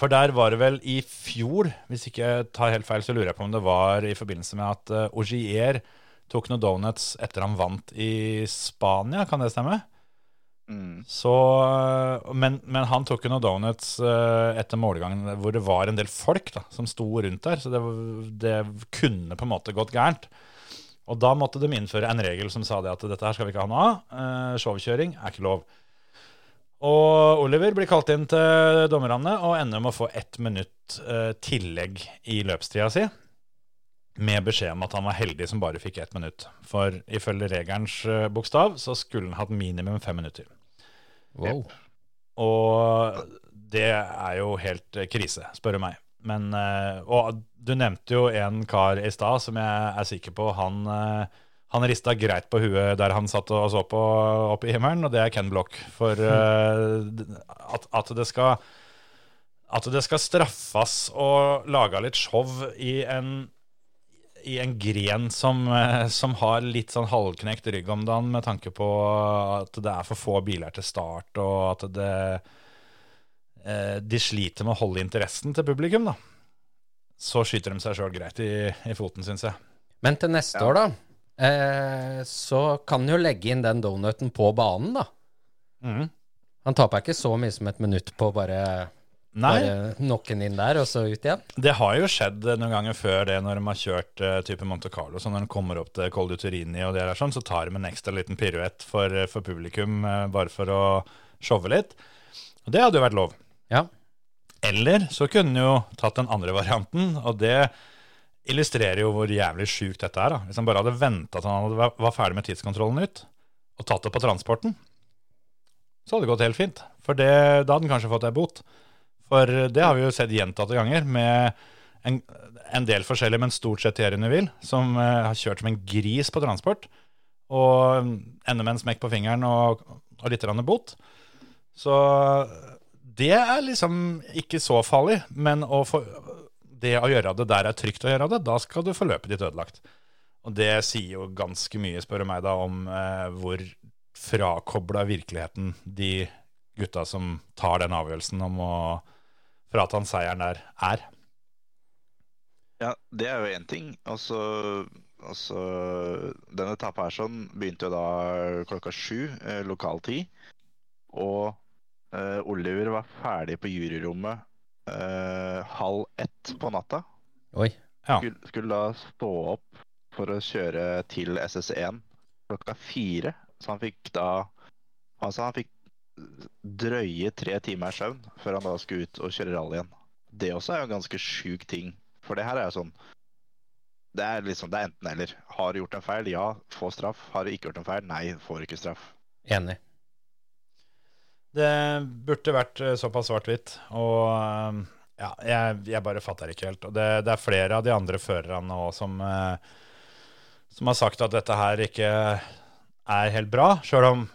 for der var det vel i fjor, hvis ikke jeg tar helt feil, så lurer jeg på om det var i forbindelse med at uh, Ogier tok noen donuts etter han vant i Spania, kan det stemme? Mm. Så, uh, men, men han tok jo noen donuts uh, etter målgangen hvor det var en del folk da, som sto rundt der, så det, det kunne på en måte gått gærent. Og da måtte de innføre en regel som sa det at dette her skal vi ikke ha noe av. Uh, showkjøring er ikke lov. Og Oliver blir kalt inn til dommerne og ender med å få ett minutt eh, tillegg i løpstida si. Med beskjed om at han var heldig som bare fikk ett minutt. For ifølge regelens eh, bokstav så skulle han hatt minimum fem minutter. Wow. Og det er jo helt eh, krise, spør du meg. Men, eh, og du nevnte jo en kar i stad som jeg er sikker på han eh, han rista greit på huet der han satt og så på opp i himmelen, og det er Ken Block. For eh, at, at, det skal At det skal straffes å lage litt show i en i en gren som, eh, som har litt sånn halvknekt rygg om dagen, med tanke på at det er for få biler til start, og at det eh, De sliter med å holde interessen til publikum, da. Så skyter de seg sjøl greit i, i foten, syns jeg. Men til neste år, da, eh, så kan han jo legge inn den donuten på banen, da. Mm. Han taper ikke så mye som et minutt på bare, Nei, bare knokke den inn der, og så ut igjen. det har jo skjedd noen ganger før det, når de har kjørt uh, type Monte Carlo. Så når de kommer opp til Col du Turini og det der sånn, så tar de en ekstra liten piruett for, for publikum, uh, bare for å showe litt. Og det hadde jo vært lov. Ja. Eller så kunne han jo tatt den andre varianten, og det illustrerer jo hvor jævlig sjukt dette er. da. Hvis han bare hadde venta til han hadde var ferdig med tidskontrollen ut, og tatt det på transporten, så hadde det gått helt fint. For det, da hadde han kanskje fått ei bot. For det har vi jo sett gjentatte ganger med en, en del forskjellige, men stort sett Thierry Neville, som eh, har kjørt som en gris på transport, og ender med en smekk på fingeren og, og litt bot. Så det er liksom ikke så farlig, men å få, det å gjøre det der er trygt å gjøre det, da skal du få løpet ditt ødelagt. Og det sier jo ganske mye, spør du meg, da, om eh, hvor frakobla virkeligheten de gutta som tar den avgjørelsen om å frata han seieren der, er. Ja, det er jo én ting. Altså, altså Denne etappa her sånn begynte jo da klokka sju eh, lokal tid. Og eh, Oliver var ferdig på juryrommet eh, halv ett på natta. Oi. Ja. Skulle, skulle da stå opp for å kjøre til SS1 klokka fire. Så han fikk da Altså, han fikk drøye tre timer søvn før han da skulle ut og kjøre rally igjen. Det også er jo en ganske sjuk ting. For det her er jo sånn Det er liksom, det er enten eller. Har du gjort en feil? Ja, få straff. Har du ikke gjort en feil? Nei, får ikke straff. Enig. Det burde vært eh, såpass svart-hvitt. Og eh, ja, jeg, jeg bare fatter ikke helt. Og det, det er flere av de andre førerne òg som, eh, som har sagt at dette her ikke er helt bra. Sjøl om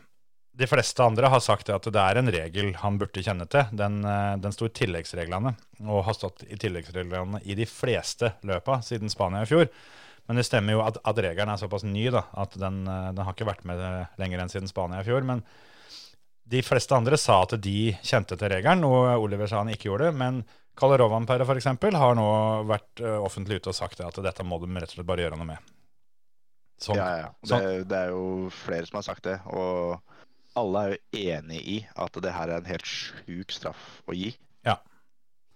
de fleste andre har sagt at det er en regel han burde kjenne til. Den, eh, den sto i tilleggsreglene, og har stått i tilleggsreglene i de fleste løpa siden Spania i fjor. Men det stemmer jo at, at regelen er såpass ny da, at den, eh, den har ikke vært med lenger enn siden Spania i fjor. Men de fleste andre sa at de kjente til regelen, noe Oliver sa han ikke gjorde. Men Kalle Rovanperre f.eks. har nå vært eh, offentlig ute og sagt at dette må de rett og slett bare gjøre noe med. Sånn. Ja, ja. sånn. Det, det er jo flere som har sagt det. Og alle er jo enig i at det her er en helt sjuk straff å gi. Ja.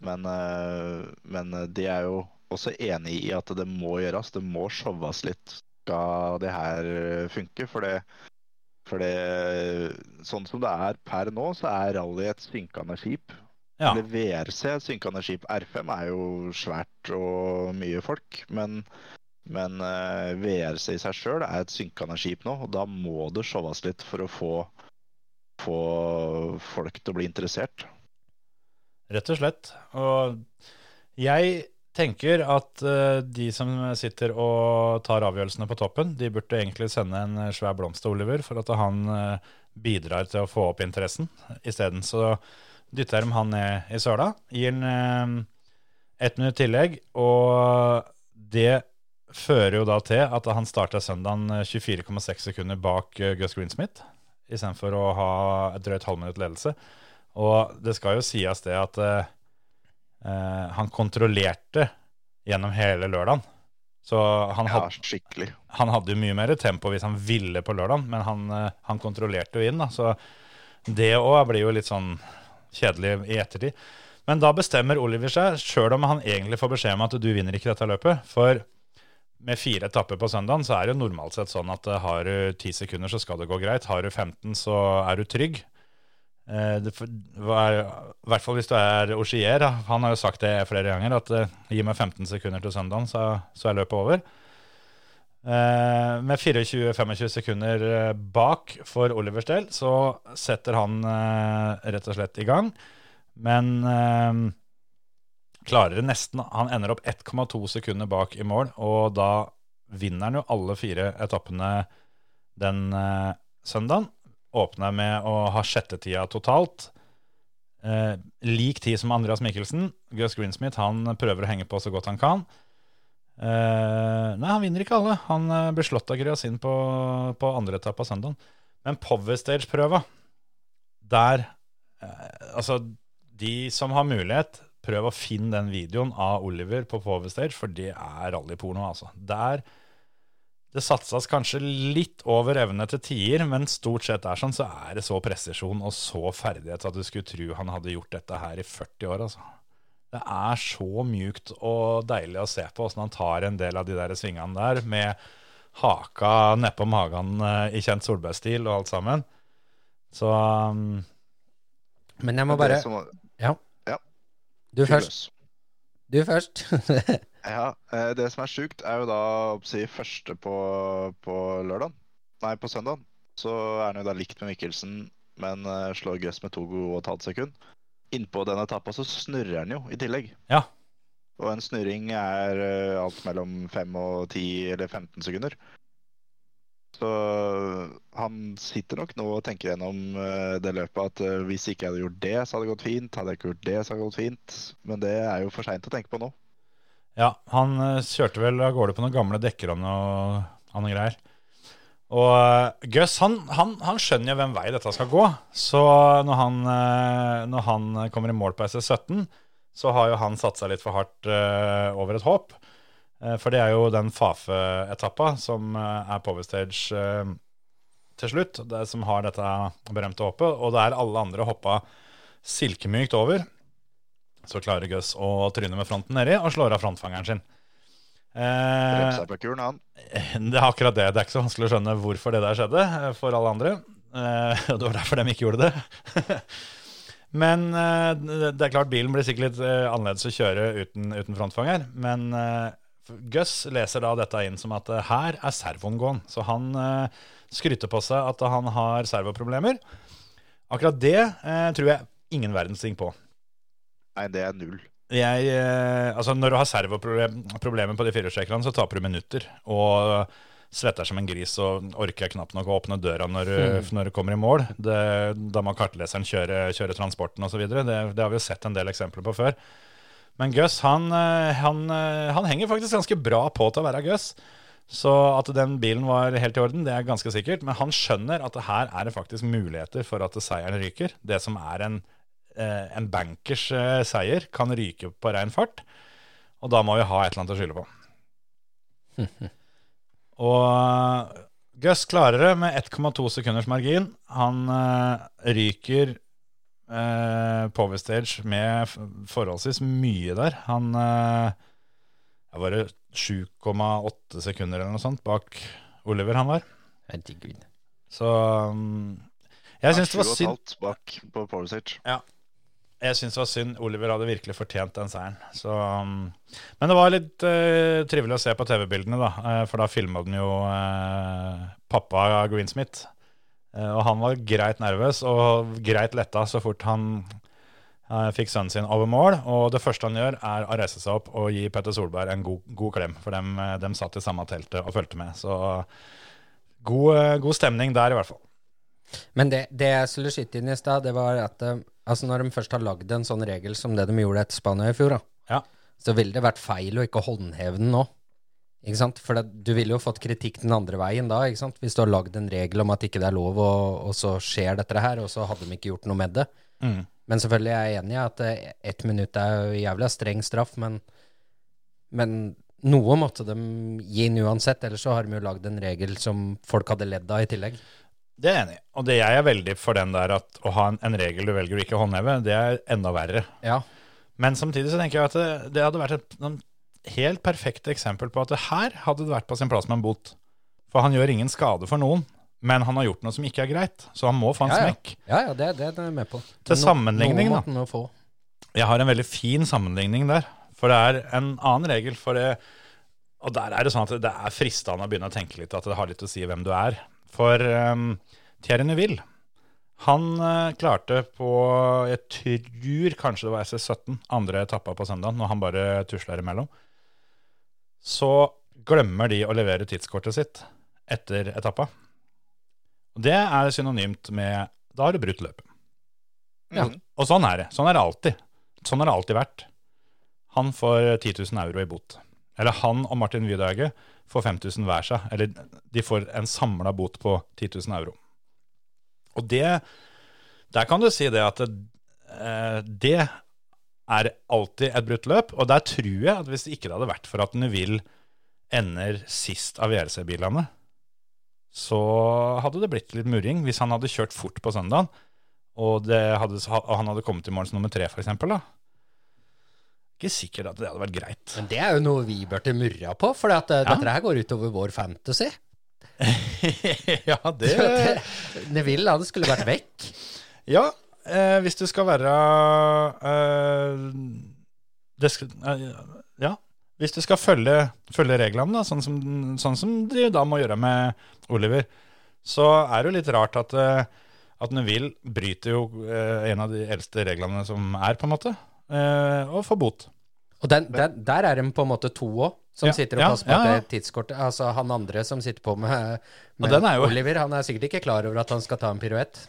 Men, eh, men de er jo også enig i at det må gjøres. Det må showes litt. Skal det her funke? For det, for det Sånn som det er per nå, så er rally et synkende skip. Ja. Eller VRC, synkende skip. R5 er jo svært og mye folk. Men, men eh, VRC i seg sjøl er et synkende skip nå, og da må det showes litt for å få, få folk til å bli interessert. Rett og slett. Og jeg tenker at eh, de som sitter og tar avgjørelsene på toppen, de burde egentlig sende en eh, svær blomst til Oliver for at han eh, bidrar til å få opp interessen. Isteden så dytter de han ned i søla, gir han ett minutt tillegg, og det fører jo da til at han starter søndagen eh, 24,6 sekunder bak Gus Greensmith, istedenfor å ha et drøyt halvminutt ledelse. Og det skal jo sies det at eh, eh, han kontrollerte gjennom hele lørdagen. Så han, Ja, had, skikkelig. han hadde jo mye mer tempo hvis han ville på lørdagen, men han, eh, han kontrollerte jo inn. Da. Så det òg blir jo litt sånn kjedelig i ettertid. Men da bestemmer Oliver seg, sjøl om han egentlig får beskjed om at du vinner ikke dette løpet. For med fire etapper på søndagen, så er det normalt sett sånn at eh, har du ti sekunder, så skal det gå greit. Har du 15, så er du trygg. Eh, I hvert fall hvis du er Ogier. Han har jo sagt det flere ganger, at eh, gi meg 15 sekunder til søndagen, så, så er løpet over. Med 24-25 sekunder bak for Olivers del, så setter han rett og slett i gang. Men klarer det nesten. Han ender opp 1,2 sekunder bak i mål, og da vinner han jo alle fire etappene den eh, søndagen. Åpner med å ha sjettetida totalt. Eh, lik tid som Andreas Mikkelsen. Gus Greensmith han prøver å henge på så godt han kan. Eh, nei, han vinner ikke alle. Han eh, blir slått av Gryasin på, på andre etappe av søndagen. Men Power Stage-prøva, der eh, Altså, de som har mulighet, prøv å finne den videoen av Oliver på Power Stage, for det er rallyporno, altså. Der det satses kanskje litt over evne til tider, men stort sett er sånn, så er det så presisjon og så ferdighet at du skulle tro han hadde gjort dette her i 40 år, altså. Det er så mjukt og deilig å se på åssen han tar en del av de der svingene der, med haka nedpå magen eh, i kjent Solberg-stil og alt sammen. Så um, Men jeg må bare. Du først. Du først. Ja, eh, det som er sjukt, er jo da å si første på, på lørdag. Nei, på søndag. Så er han jo da likt med Mikkelsen, men eh, slår gress med to og et halvt sekund. Innpå den etappa så snurrer han jo i tillegg. Ja. Og en snurring er eh, alt mellom 5 og 10 eller 15 sekunder. Så han sitter nok nå og tenker gjennom eh, det løpet at eh, hvis ikke jeg hadde gjort det, så hadde det gått fint. Hadde jeg ikke gjort det, så hadde det gått fint. Men det er jo for seint å tenke på nå. Ja, han eh, kjørte vel av gårde på noen gamle dekker og noe, greier. Og Gus han, han, han skjønner jo hvem vei dette skal gå. Så når han, når han kommer i mål på SS17, så har jo han satt seg litt for hardt over et håp. Eh, for det er jo den Fafe-etappa som eh, er Power Stage eh, til slutt, det som har dette berømte håpet. Og der alle andre hoppa silkemykt over, så klarer Gus å tryne med fronten nedi og slår av frontfangeren sin. Eh, kuren, han. det er akkurat det. Det er ikke så vanskelig å skjønne hvorfor det der skjedde for alle andre. Eh, det var derfor de ikke gjorde det. Men eh, det er klart bilen blir sikkert litt annerledes å kjøre uten, uten frontfanger. Men Gus leser da dette inn som at eh, her er servoen gåen. Så han eh, skryter på seg at han har servoproblemer. Akkurat det eh, tror jeg ingen verdens ting på. Nei, det er null. Jeg, eh, altså når du har servoproblemer på de firehjulstrekkerne, så taper du minutter. Og svetter som en gris og orker knapt nok å åpne døra når du, når du kommer i mål. Det, da må kartleseren kjøre, kjøre transporten osv. Det, det har vi jo sett en del eksempler på før. Men Gus han, eh, han, eh, han henger faktisk ganske bra på til å være Gus. Så at den bilen var helt i orden, det er ganske sikkert. Men han skjønner at det her er det faktisk muligheter for at seieren ryker. Det som er en, eh, en bankers seier, kan ryke på rein fart. Og da må vi ha et eller annet å skylde på. Og Gus klarer det med 1,2 sekunders margin. Han ryker eh, Power Stage med forholdsvis mye der. Han uh, er var 7,8 sekunder eller noe sånt bak Oliver han var. Herregud. Så um, jeg syns det var synd bak på Power Stage. Jeg syns det var synd. Oliver hadde virkelig fortjent den seieren. Så, um, men det var litt uh, trivelig å se på TV-bildene, da. eh, for da filma den jo pappa Greensmith. Og han var greit nervøs og greit letta så fort han eh, fikk sønnen sin over mål. Og det første han gjør, er å reise seg opp og gi Petter Solberg en god, god klem. For dem, eh, dem satt i samme teltet og fulgte med. Så god, eh, god stemning der, i hvert fall. Men det, det jeg skulle skyte inn i stad, det var at eh, altså når de først har lagd en sånn regel som det de gjorde etter Spania i fjor, da, Ja. så ville det vært feil å ikke håndheve den nå. Ikke sant? For det, du ville jo fått kritikk den andre veien da, ikke sant? hvis du har lagd en regel om at ikke det er lov, og, og så skjer dette her, og så hadde de ikke gjort noe med det. Mm. Men selvfølgelig er jeg enig i at eh, ett minutt er jo jævla streng straff, men, men noe måtte de gi inn uansett, ellers så har de jo lagd en regel som folk hadde ledd av i tillegg. Det er jeg enig i. Og det jeg er veldig for den der at å ha en, en regel du velger å ikke håndheve, det er enda verre. Ja. Men samtidig så tenker jeg at det, det hadde vært et noen helt perfekt eksempel på at det her hadde det vært på sin plass med en bot. For han gjør ingen skade for noen, men han har gjort noe som ikke er greit. Så han må få en Ja, ja. smekk. Ja, ja, det, det er jeg med på. Til No- sammenligning, da. Jeg har en veldig fin sammenligning der. For det er en annen regel for det. Og der er det sånn at det er fristende å begynne å tenke litt at det har litt å si hvem du er. For um, Thierry Neville, han uh, klarte på Jeg tror kanskje det var SS17, andre etappa på søndag, når han bare tusler imellom. Så glemmer de å levere tidskortet sitt etter etappa. Det er synonymt med Da har du brutt løpet. Ja. Og sånn er det. Sånn er det alltid. Sånn har det alltid vært. Han får 10 000 euro i bot. Eller han og Martin Wydhauge får 5000 hver seg. Eller de får en samla bot på 10 000 euro. Og det Der kan du si det at det, eh, det er alltid et brutt løp. Og der tror jeg at hvis det ikke hadde vært for at Neville ender sist av VRC-bilene, så hadde det blitt litt murring hvis han hadde kjørt fort på søndagen og, det hadde, han hadde kommet til mål som nummer tre, for eksempel, da. Ikke sikkert at det hadde vært greit. Men det er jo noe vi burde murra på, for eh, Ja. dette her går utover vår fantasy. ja, det Neville, han skulle vært vekk. Ja, eh, hvis du skal være eh, det skal, eh, Ja, hvis du skal følge, følge reglene, da, sånn som, sånn som de da må gjøre med Oliver, så er det jo litt rart at, eh, at Neville bryter jo eh, en av de eldste reglene som er, på en måte, eh, og får bot. Og den, den, der er de på en måte to òg, som Ja, sitter og ja, passer på ja, det tidskortet. Altså han andre som sitter på med, med er Oliver, han er sikkert ikke klar over at han skal ta en piruett.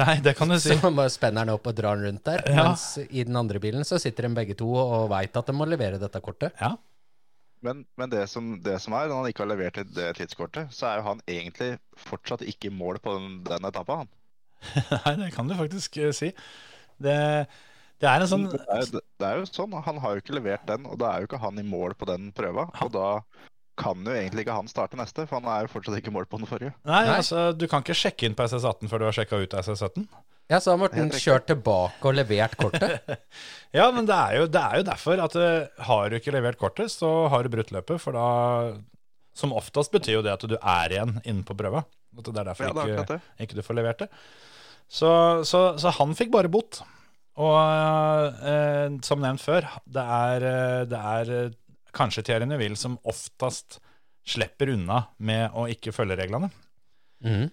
Nei, det kan du si. Så bare spenner den opp og drar den rundt der. Ja. Mens i den andre bilen så sitter de begge to og veit at de må levere dette kortet. Ja. Men, men det, som, det som er, når han ikke har levert det- det tidskortet, så er jo han egentlig fortsatt ikke i mål på den, den etappa. han. Nei, det kan du faktisk eh, si. Det, det er en sånn Det er, jo- det er jo sånn, Han har jo ikke levert den, og da er jo ikke han i mål på den prøva. Og da kan jo egentlig ikke han starte neste, for han er jo fortsatt ikke målt på den forrige. Nei, Nei. altså, du kan ikke sjekke inn på SS18 før du har sjekka ut SS17. Ja, så har Morten kjørt tilbake og levert kortet. Ja, men det er jo, det er jo derfor at eh, har du ikke levert kortet, så har du brutt løpet. For da, som oftest betyr jo det at du er igjen inne på prøva. At det er derfor Ja, det er ikke, det. ikke du får levert det. Så, så, så han fikk bare bot. Og eh, som nevnt før, det er, eh, det er eh, kanskje Thierry Neville som oftest slipper unna med å ikke følge reglene. Mm.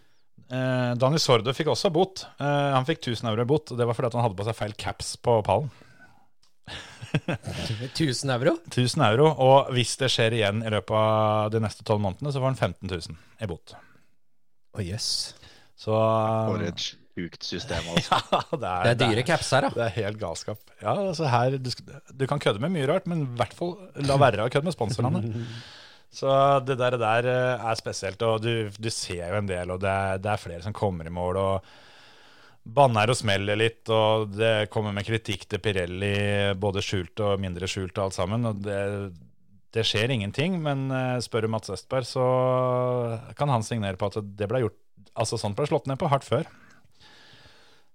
Eh, Daniel Sordo fikk også bot. Eh, han fikk 1000 euro i bot, og det var fordi at han hadde på seg feil caps på pallen. 1000 euro? 1000 euro, og hvis det skjer igjen i løpet av de neste tolv månedene, så får han 15 000 i bot. Å jøss. Så For et sjukt system. Altså. ja, det, er, Det er dyre caps her, da. Det er helt galskap. Ja, altså her, du, du kan kødde med mye rart, men i hvert fall la være å kødde med sponsorene. Så det der, der eh, er spesielt, og du, du ser jo en del, og det er, det er flere som kommer i mål. og Banner og smeller litt, og det kommer med kritikk til Pirelli, både skjult og mindre skjult og alt sammen. og det, det skjer ingenting, men eh, spør du Mats Østberg, så kan han signere på at det ble gjort Altså sånt ble slått ned på hardt før.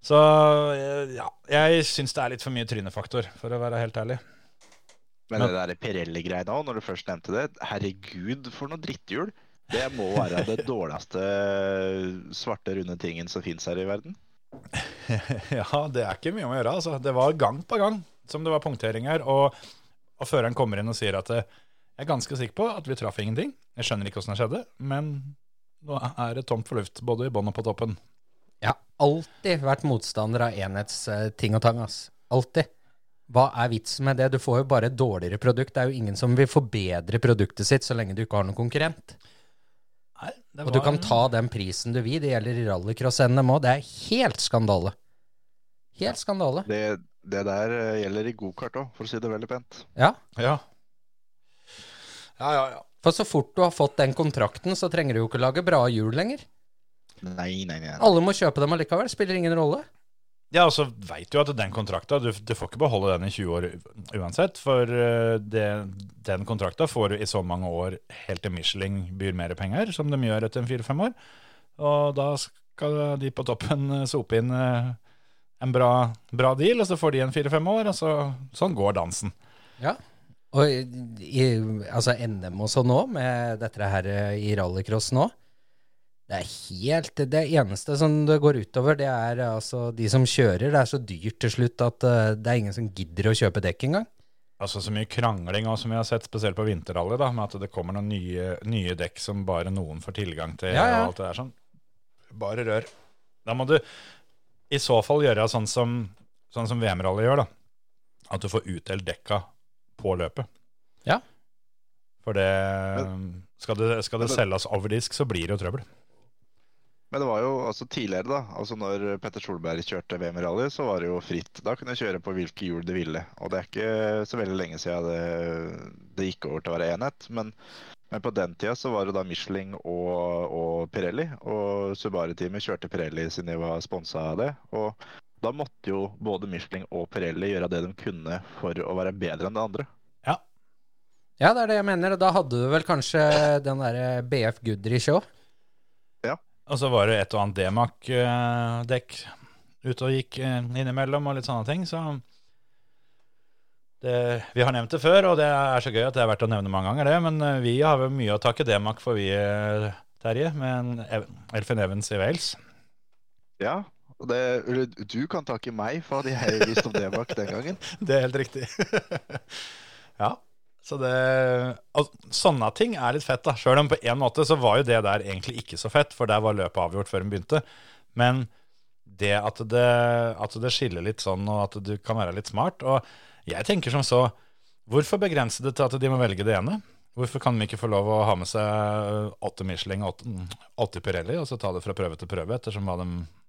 Så eh, ja, jeg syns det er litt for mye trynefaktor, for å være helt ærlig. Men det der Pirelli-greia òg, når du først nevnte det, herregud for noe dritthjul. Det må være det dårligste svarte, runde tingen som fins her i verden. Ja, det er ikke mye om å gjøre. Altså. Det var gang på gang som det var punkteringer. Og, og føreren kommer inn og sier at eh, jeg er ganske sikker på at vi traff ingenting. Jeg skjønner ikke åssen det skjedde, men nå er det tomt for luft, både i bånn og på toppen. Jeg har alltid vært motstander av enhetsting og tang, ass. Alltid. Hva er vitsen med det? Du får jo bare et dårligere produkt. Det er jo ingen som vil forbedre produktet sitt så lenge du ikke har noen konkurrent. Nei, det Og du kan ta den prisen du vil. Det gjelder i rallycross-NM òg. Det er helt skandale. Helt skandale. Det, det der eh, gjelder i gokart òg, for å si det veldig pent. Ja. Ja. Ja, ja, ja. For så fort du har fått den kontrakten, så trenger du jo ikke lage bra hjul lenger. Nei, nei, nei. Alle må kjøpe dem allikevel. Spiller ingen rolle. Ja, og så veit du at den kontrakta du, du får ikke beholde den i 20 år uansett. For eh, det, den kontrakta får du i så mange år helt til Michelin byr mer penger, som de gjør etter en fire-fem år. Og da skal de på toppen eh, sope inn eh, en bra, bra deal, og så får de en fire-fem år, og så, sånn går dansen. Ja. Og i, i, altså NM sånn nå, med dette her i rallycross nå, det er helt Det eneste som det går utover, det er altså de som kjører. Det er så dyrt til slutt at eh, det er ingen som gidder å kjøpe dekk engang. Altså Så mye krangling også, som vi har sett, spesielt på vinterrally, da, med at det kommer noen nye, nye dekk som bare noen får tilgang til. Ja, ja. og alt det der sånn. Bare rør. Da må du i så fall gjøre sånn som, sånn som VM-rally gjør, da. At du får utdelt dekka på løpet. Ja. For det Skal det, skal det selges over disk, så blir det jo trøbbel. Men det var jo altså tidligere, da. altså Når Petter Solberg kjørte VM-rally, så var det jo fritt. Da kunne du kjøre på hvilke hjul du ville. Og det er ikke så veldig lenge siden det, det gikk over til å være enhet. Men, men på den tida så var det da Michelin og, og Pirelli. Og Subaru-teamet kjørte Pirelli siden de var sponsa av det. Og da måtte jo både Michelin og Pirelli gjøre det de kunne for å være bedre enn det andre. Ja, det er det jeg mener. Og da hadde du vel kanskje den derre BF Goodrich òg. Og så var det et og annet Demak-dekk ute og gikk eh, innimellom, og litt sånne ting. Så det, vi har nevnt det før, og det er så gøy at det er verdt å nevne mange ganger, det. Men eh, vi har vel mye å takke Demak for, vi, eh, Terje, med Elfin Evans i Wales. Ja, og det, du kan takke meg for at jeg visste om D-Mac den gangen. Det er helt riktig. ja. Så det altså, Sånne ting er litt fett, da. Sjøl om på en måte så var jo det der egentlig ikke så fett, for der var løpet avgjort før den begynte. Men det at det, at det skiller litt sånn, og at du kan være litt smart Og jeg tenker som så Hvorfor begrense det til at de må velge det ene? Hvorfor kan de ikke få lov å ha med seg åtte Michelin og åtte- åtte Pirelli, og så ta det fra prøve til prøve, ettersom hva de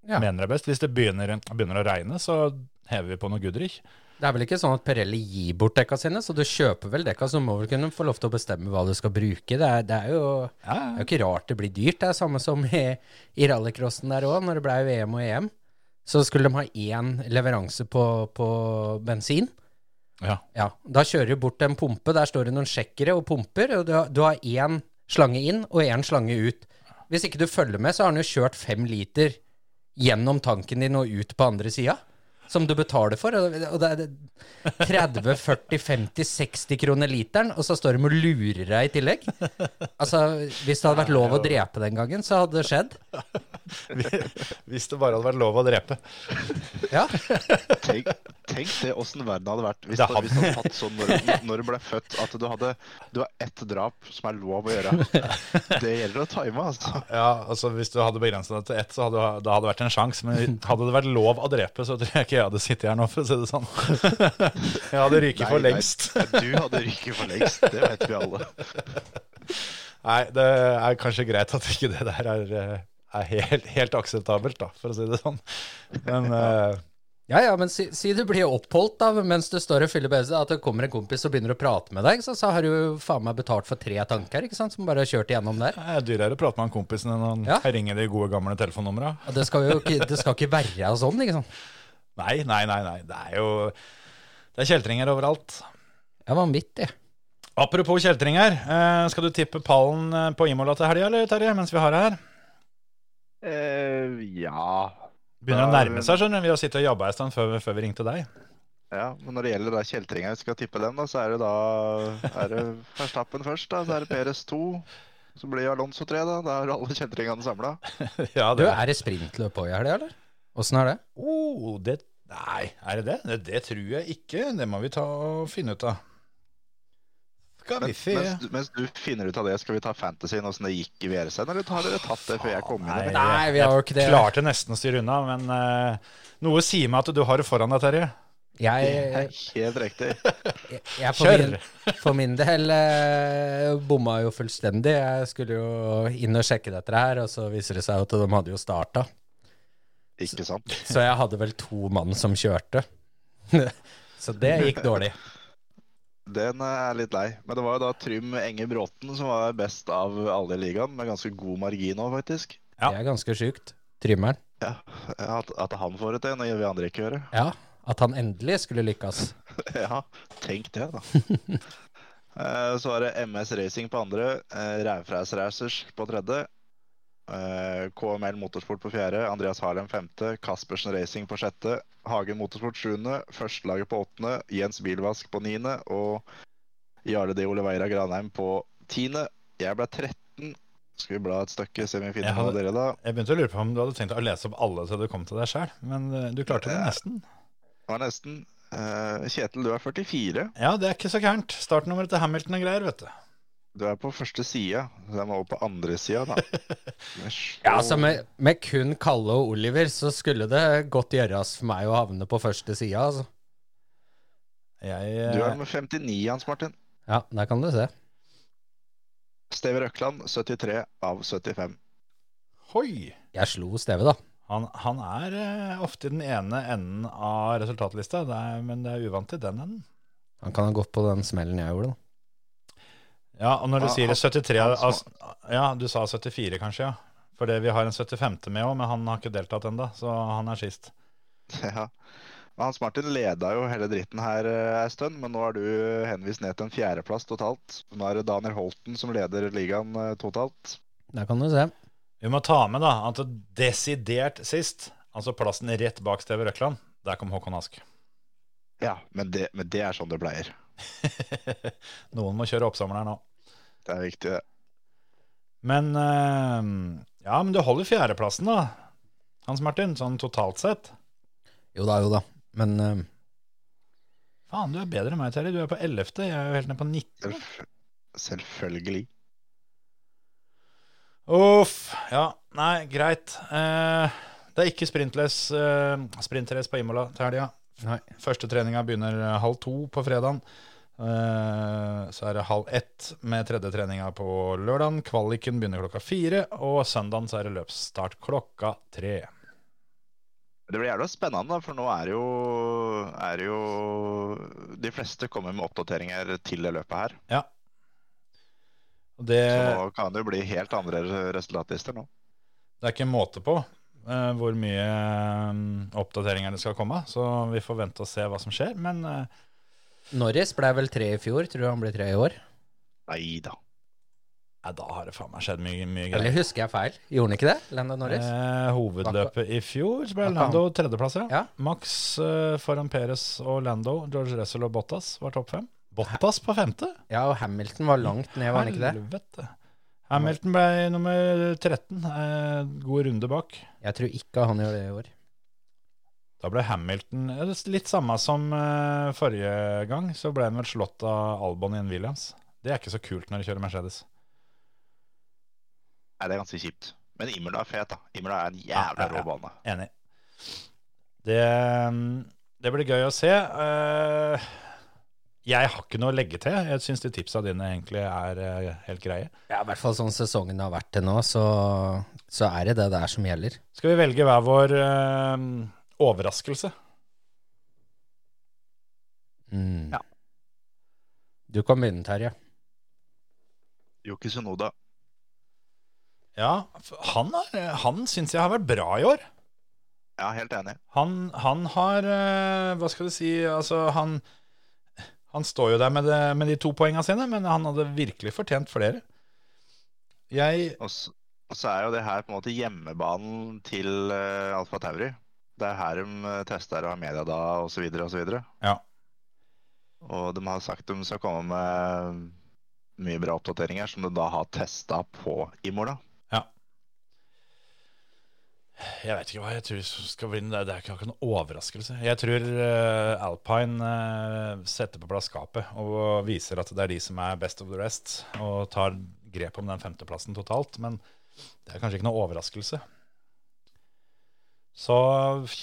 Ja. mener er best? Hvis det begynner, begynner å regne, så hever vi på noe Goodrich. Det er vel ikke sånn at Pirelli gir bort dekka sine, så du kjøper vel dekka, så må vel kunne få lov til å bestemme hva du skal bruke. Det er, det er, jo, Ja, det er jo ikke rart det blir dyrt. Det er samme som i, i rallycrossen der òg, når det ble VM og EM. Så skulle de ha én leveranse på, på bensin. ja. Ja, Da kjører du bort en pumpe, der står det noen sjekkere og pumper, og du har, du har én slange inn og én slange ut. Hvis ikke du følger med, så har han jo kjørt fem liter gjennom tanken din og ut på andre sida. Som du betaler for. Og det er 30, 40, 50, 60 kroner literen, og så står de og lurer deg i tillegg. Altså, Hvis det hadde vært lov å drepe den gangen, så hadde det skjedd. Hvis det bare hadde vært lov å drepe. Ja, Tenk, tenk det åssen verden hadde vært hvis Det du hadde- hvis hadde hatt sånn når, når du ble født, at du hadde Du har ett drap som er lov å gjøre. Det gjelder å time, altså. Ja, altså Hvis du hadde begrenset det til ett, så hadde det hadde vært en sjanse. Men hadde det vært lov å drepe, så tror jeg ikke jeg hadde sittet her nå, for å si det sånn. Jeg hadde ryket for lengst. Du hadde ryket for lengst, det vet vi alle. Nei, det er kanskje greit at ikke det der er, eh, er helt, helt akseptabelt, da, for å si det sånn. Men uh, ja, ja men si, si du blir oppholdt da, mens du står og fyller BC, at det kommer en kompis og begynner å prate med deg, så, så har du faen meg betalt for tre tanker, ikke sant, som bare har kjørt igjennom der. det er dyrere å prate med han kompisen enn å Ja. ringe de gode, gamle telefonnumra. Og det skal jo ikke, det skal ikke være sånn, ikke sant. Nei, nei, nei. nei. Det er jo Det er kjeltringer overalt. Ja, vanvittig. Apropos kjeltringer, eh, skal du tippe pallen eh, på Imola til helga, eller Terje, mens vi har det her? Eh, ja. Begynner å nærme seg, skjønner du. Vi har sittet og jobba en stund før, før vi ringte deg. ja. Men når det gjelder da kjeltringer, skal jeg tippe den, da, så er det da er det Verstappen først. da, Så er det Peres 2. Så blir Alonso 3, da. Da er alle kjeltringene samla. ja, Du, det er det sprintløp òg i helga, eller? Åssen er det? Oh, det Nei, er det det? det? Det tror jeg ikke. Det må vi ta og finne ut av. Skal vi Men, se mens, mens du finner ut av det, skal vi ta fantasyen åssen det gikk i VRC-en, eller har dere tatt det før jeg kom inn? Nei. Nei, vi har jo ikke det. Jeg klarte nesten å styre unna, men uh, noe sier meg at du har det foran deg, Terje. Det er helt riktig. jeg, jeg for, Kjør! min, for min del eh, bomma jo fullstendig. Jeg skulle jo inn og sjekke dette her, og så viser det seg at de hadde jo starta. Ikke sant? Så jeg hadde vel to mann som kjørte. så det gikk dårlig. Den er litt lei. Men det var jo da Trym Enge Bråten som var best av alle i ligaen, med ganske god margin òg, faktisk. Ja. Det er ganske sjukt. Trymmeren. Ja, at, at han får det til når vi andre ikke gjør det. Ja, at han endelig skulle lykkes. Ja, tenk det, da. Eh, Så var det MS Racing på andre, eh, Rævfræs Racers på tredje. Eh, KML Motorsport på fjerde, Andreas Harlem femte, Kaspersen Racing på sjette, Hagen Motorsport sjuende, Førstelaget på åttende, Jens Bilvask på niende og Jarle D. Oliveira Granheim på tiende. Jeg ble 13. Skal vi bla et stykke, se om vi finner noen av dere, da? Jeg begynte å lure på om du hadde tenkt å lese opp alle til du kom til deg sjøl, men eh, du klarte det nesten. Det var nesten. Eh, Kjetil, du er 44. Ja, det er ikke så gærent. Startnummeret til Hamilton og greier, vet du. Du er på første side, så jeg må over på andre sida, da. Ja, altså med, med kun Kalle og Oliver, så skulle det godt gjøres for meg å havne på første sida, altså. Jeg, Du er eh, med 59, Hans Martin. Ja, der kan du se. Steve Røkland, 73 av 75. Hoi! Jeg slo Steve, da. Han, han er eh, ofte i den ene enden av resultatlista, det er, men det er uvant i den enden. Han kan ha gått på den smellen jeg gjorde, da. Ja, og når du sier 73 han Ja, du sa 74 kanskje, ja. Fordi vi har en 75. med òg, men han har ikke deltatt ennå, så han er sist. Ja. Men Hans Martin leda jo hele dritten her eh, ei stund, men nå er du henvist ned til en fjerdeplass totalt. Nå er det Daniel Holten som leder ligaen eh, totalt. Der kan du se. Vi må ta med da at desidert sist, altså plassen rett bak Steve Røkland, der kom Håkon Ask. Ja, men det, men det er sånn det pleier. Noen må kjøre oppsamleren nå. Det er viktig, det. Men eh, Ja, men du holder fjerdeplassen, da, Hans Martin, sånn totalt sett. Jo da, jo da. Men uh... Faen, du er bedre enn meg, Terje. Du er på 11., jeg er jo helt ned på 19. Selv, selvfølgelig. Uff. Ja, nei, greit. Uh, det er ikke sprintless uh, sprintrace på Imola til helga. Første treninga begynner halv to på fredagen. Eh, så er det halv ett med tredje treninga på lørdagen. Kvaliken begynner klokka fire, og søndagen så er det løpsstart klokka tre. Det blir jævla spennende, for nå er jo, er jo De fleste kommer med oppdateringer til det løpet her. Ja. Det, Så nå kan det jo bli helt andre resultatlister nå. det er ikke måte på uh, hvor mye eh, oppdateringer det skal komme, så vi får vente og se hva som skjer. Men eh, Norris ble vel tre i fjor. Tror du han blir tre i år? Nei da. Ja, da har det faen meg skjedd mye, mye Eller husker jeg feil? Gjorde han ikke det? Lando Norris? Eh, hovedløpet i fjor ble Lando tredjeplass, ja. Ja. Max uh, foran Perez og Lando, George Russell og Bottas var topp fem. Bottas på femte? Ja, og Hamilton var langt ned, var han ikke det? Helvete. Hamilton ble nummer 13. Eh, god runde bak. Jeg tror ikke han gjør det i år. Da ble Hamilton litt samme som eh, forrige gang, så ble han vel slått av Albon i en Williams. Det er ikke så kult når du kjører Mercedes. Nei, det er ganske kjipt. Men Imola er fet, da. Imola er en jævla Ja, rå ja. bane. Enig. Det, mm, det blir gøy å se. Eh, jeg har ikke noe å legge til. Jeg syns de tipsa dine egentlig er eh, helt greie. Ja, I hvert fall sånn sesongen har vært til nå, så, så er det det der som gjelder. Skal vi velge hver vår overraskelse? Mm. Ja. Du kan begynne, Terje. Yoki Sunoda. Ja, han, er- han syns jeg har vært bra i år. Ja, helt enig. Han, han har eh, Hva skal du si Altså, han Han står jo der med, det, med de to poengene sine, men han hadde virkelig fortjent flere. Jeg Og så, og så er jo det her på en måte hjemmebanen til uh, Alfa Tauri. Det er her de uh, tester og har media da, osv., osv. Ja. Og de har sagt de skal komme med mye bra oppdateringer som de da har testa på Imola. Jeg vet ikke hva jeg tror skal bli. Det er, ikke akkurat overraskelse. Jeg tror eh, Alpine eh, setter på plass skapet og viser at det er de som er best of the rest, og tar grep om den femteplassen totalt. Men det er kanskje ikke noe overraskelse. Så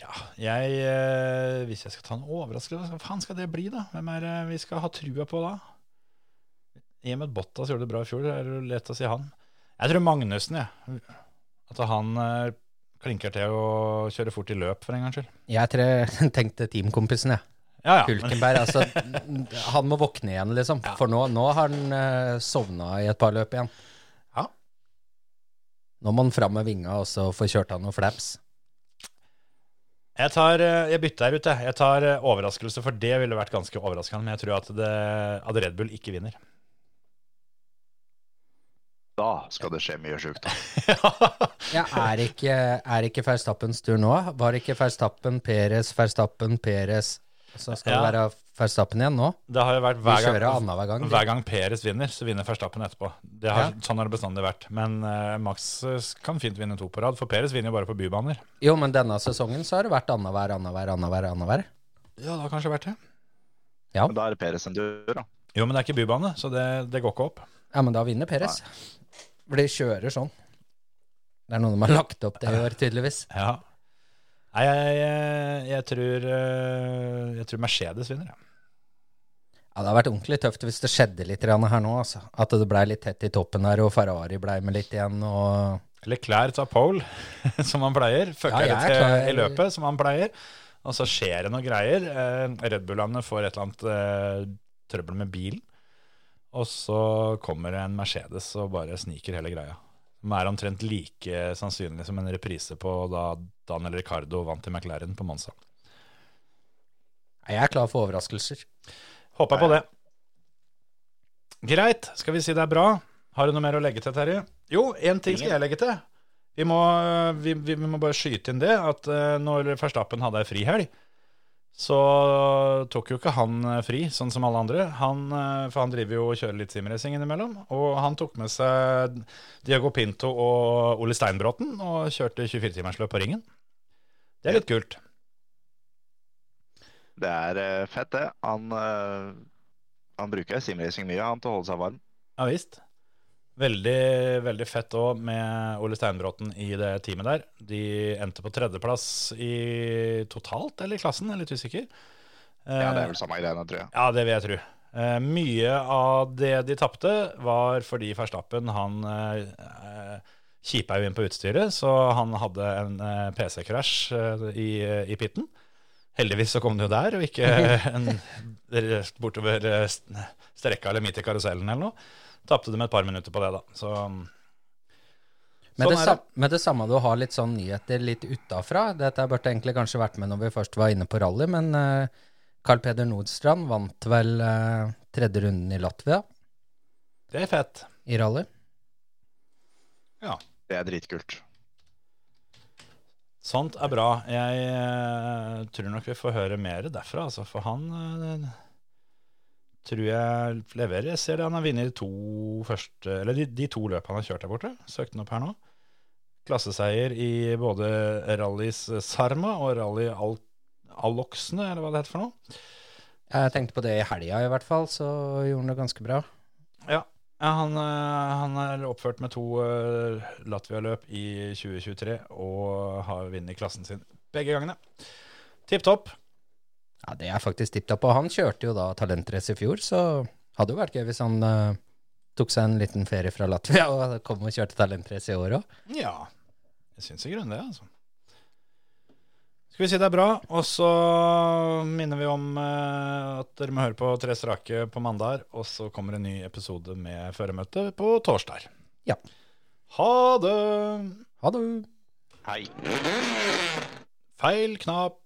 ja, jeg eh, Hvis jeg skal ta en overraskelse, hva faen skal det bli, da? Hvem er det vi skal ha trua på da? Emil Bottas gjorde det bra i fjor, er det lett å si han. Jeg tror Magnussen, jeg. At han eh, klinker til å kjøre fort i løp, for en gangs skyld. Jeg tenkte teamkompisen, jeg. Ja, ja. Hulkenberg. Altså, han må våkne igjen, liksom. For nå, nå har han uh, sovna i et par løp igjen. Ja. Nå må han fram med vinga og så få kjørt av noen flaps. Jeg, tar, eh, jeg bytter her ute. Jeg tar eh, overraskelse, for det ville vært ganske overraskende. Men jeg tror at, det, at Red Bull ikke vinner. Da skal det skje mye sjukt. da. Ja, er ikke, er ikke Verstappens tur nå? Var ikke Verstappen, Peres, Verstappen, Peres Så skal Ja. det være Verstappen igjen nå? Det har jo vært hver gang, hver, gang. hver gang Peres vinner, så vinner Verstappen etterpå. Det har, Ja. Sånn har det bestandig vært. Men uh, Max eh, kan fint vinne to på rad, for Peres vinner jo bare på bybaner. Jo, men denne sesongen så har det vært annenhver, annenhver, annenhver. annenhver. Ja, det har kanskje vært det. Ja. Men da er det Peres en dør, da. Jo, men det er ikke bybane, så det, det går ikke opp. ja, men da vinner Peres. For de kjører sånn. Det er noe de har lagt opp det i år, tydeligvis. Ja. Nei, jeg, jeg, jeg, tror, eh, jeg tror Mercedes vinner, jeg. Ja, Det har vært ordentlig tøft hvis det skjedde litt her nå. Altså. At det blei litt tett i toppen her, og Ferrari blei med litt igjen. og... Leclerc tar pole, som han pleier. Fucker Ja, det til i løpet, som han pleier. Og så skjer det noe greier. Eh, Red Bullene får et eller annet eh, trøbbel med bilen. Og så kommer en Mercedes og bare sniker hele greia. Som er omtrent like sannsynlig som en reprise på da Daniel Ricardo vant til McLaren på Monza. Jeg er klar for overraskelser. Håper på det. Greit, skal vi si det er bra? Har du noe mer å legge til, Terje? Jo, én ting skal jeg legge til. Vi må, vi, vi må bare skyte inn det at eh, når Verstappen hadde ei frihelg, så tok jo ikke han eh, fri, sånn som alle andre. Han, eh, for han driver jo og kjører litt simracing innimellom. Og han tok med seg Diago Pinto og Ole Steinbråten og kjørte 24-timersløp på ringen. Det er litt kult. Det er eh, fett, det. Han, han bruker simracing mye han til å holde seg varm. Ja visst. Veldig, veldig fett òg med Ole Steinbråten i det teamet der. De endte på tredjeplass i totalt, eller i klassen, jeg er litt usikker. Ja, det Eh, er vel samme greiene, tror jeg. Ja, det vil jeg tro. Eh, mye av det de tapte, var fordi Verstappen han eh, kjipa jo inn på utstyret, så han hadde en eh, PC-krasj eh, i, i pitten. Heldigvis så kom det jo der, og ikke en, bortover eh, strekka eller midt i karusellen eller noe. Tapte dem et par minutter på det, da. Så Med, Sånn det, er sam med det samme du har litt sånn nyheter litt utafra. Dette burde egentlig kanskje vært med når vi først var inne på rally, men uh, Carl Peder Nordstrand vant vel uh, tredje runden i Latvia det er fett. i rally. Ja. Det er dritkult. Sånt er bra. Jeg uh, tror nok vi får høre mer derfra, altså, for han eh, tror jeg leverer. Jeg ser det han har vunnet de to første Eller de, de to løpene han har kjørt der borte. Søkte han opp her nå. Klasseseier i både Rallys Sarma og Rally Al Aloksene, eller hva det heter for noe. Jeg tenkte på det i helga i hvert fall, så gjorde han det ganske bra. Ja, ja han, eh, han er oppført med to uh, Latvia-løp i 2023 og har vunnet klassen sin begge gangene. Tipp topp. Ja, det er faktisk tipp topp. Og han kjørte jo da talentrace i fjor, så hadde jo vært gøy hvis han uh, tok seg en liten ferie fra Latvia og kom og kjørte talentrace i år òg. Ja, jeg syns i grunnen det, altså. Skal vi si det er bra, og så minner vi om uh, at dere må høre på Tre strake på mandag, og så kommer en ny episode med føremøte på torsdag. Ja. Ha det! Ha det! Hei. Feil knapp.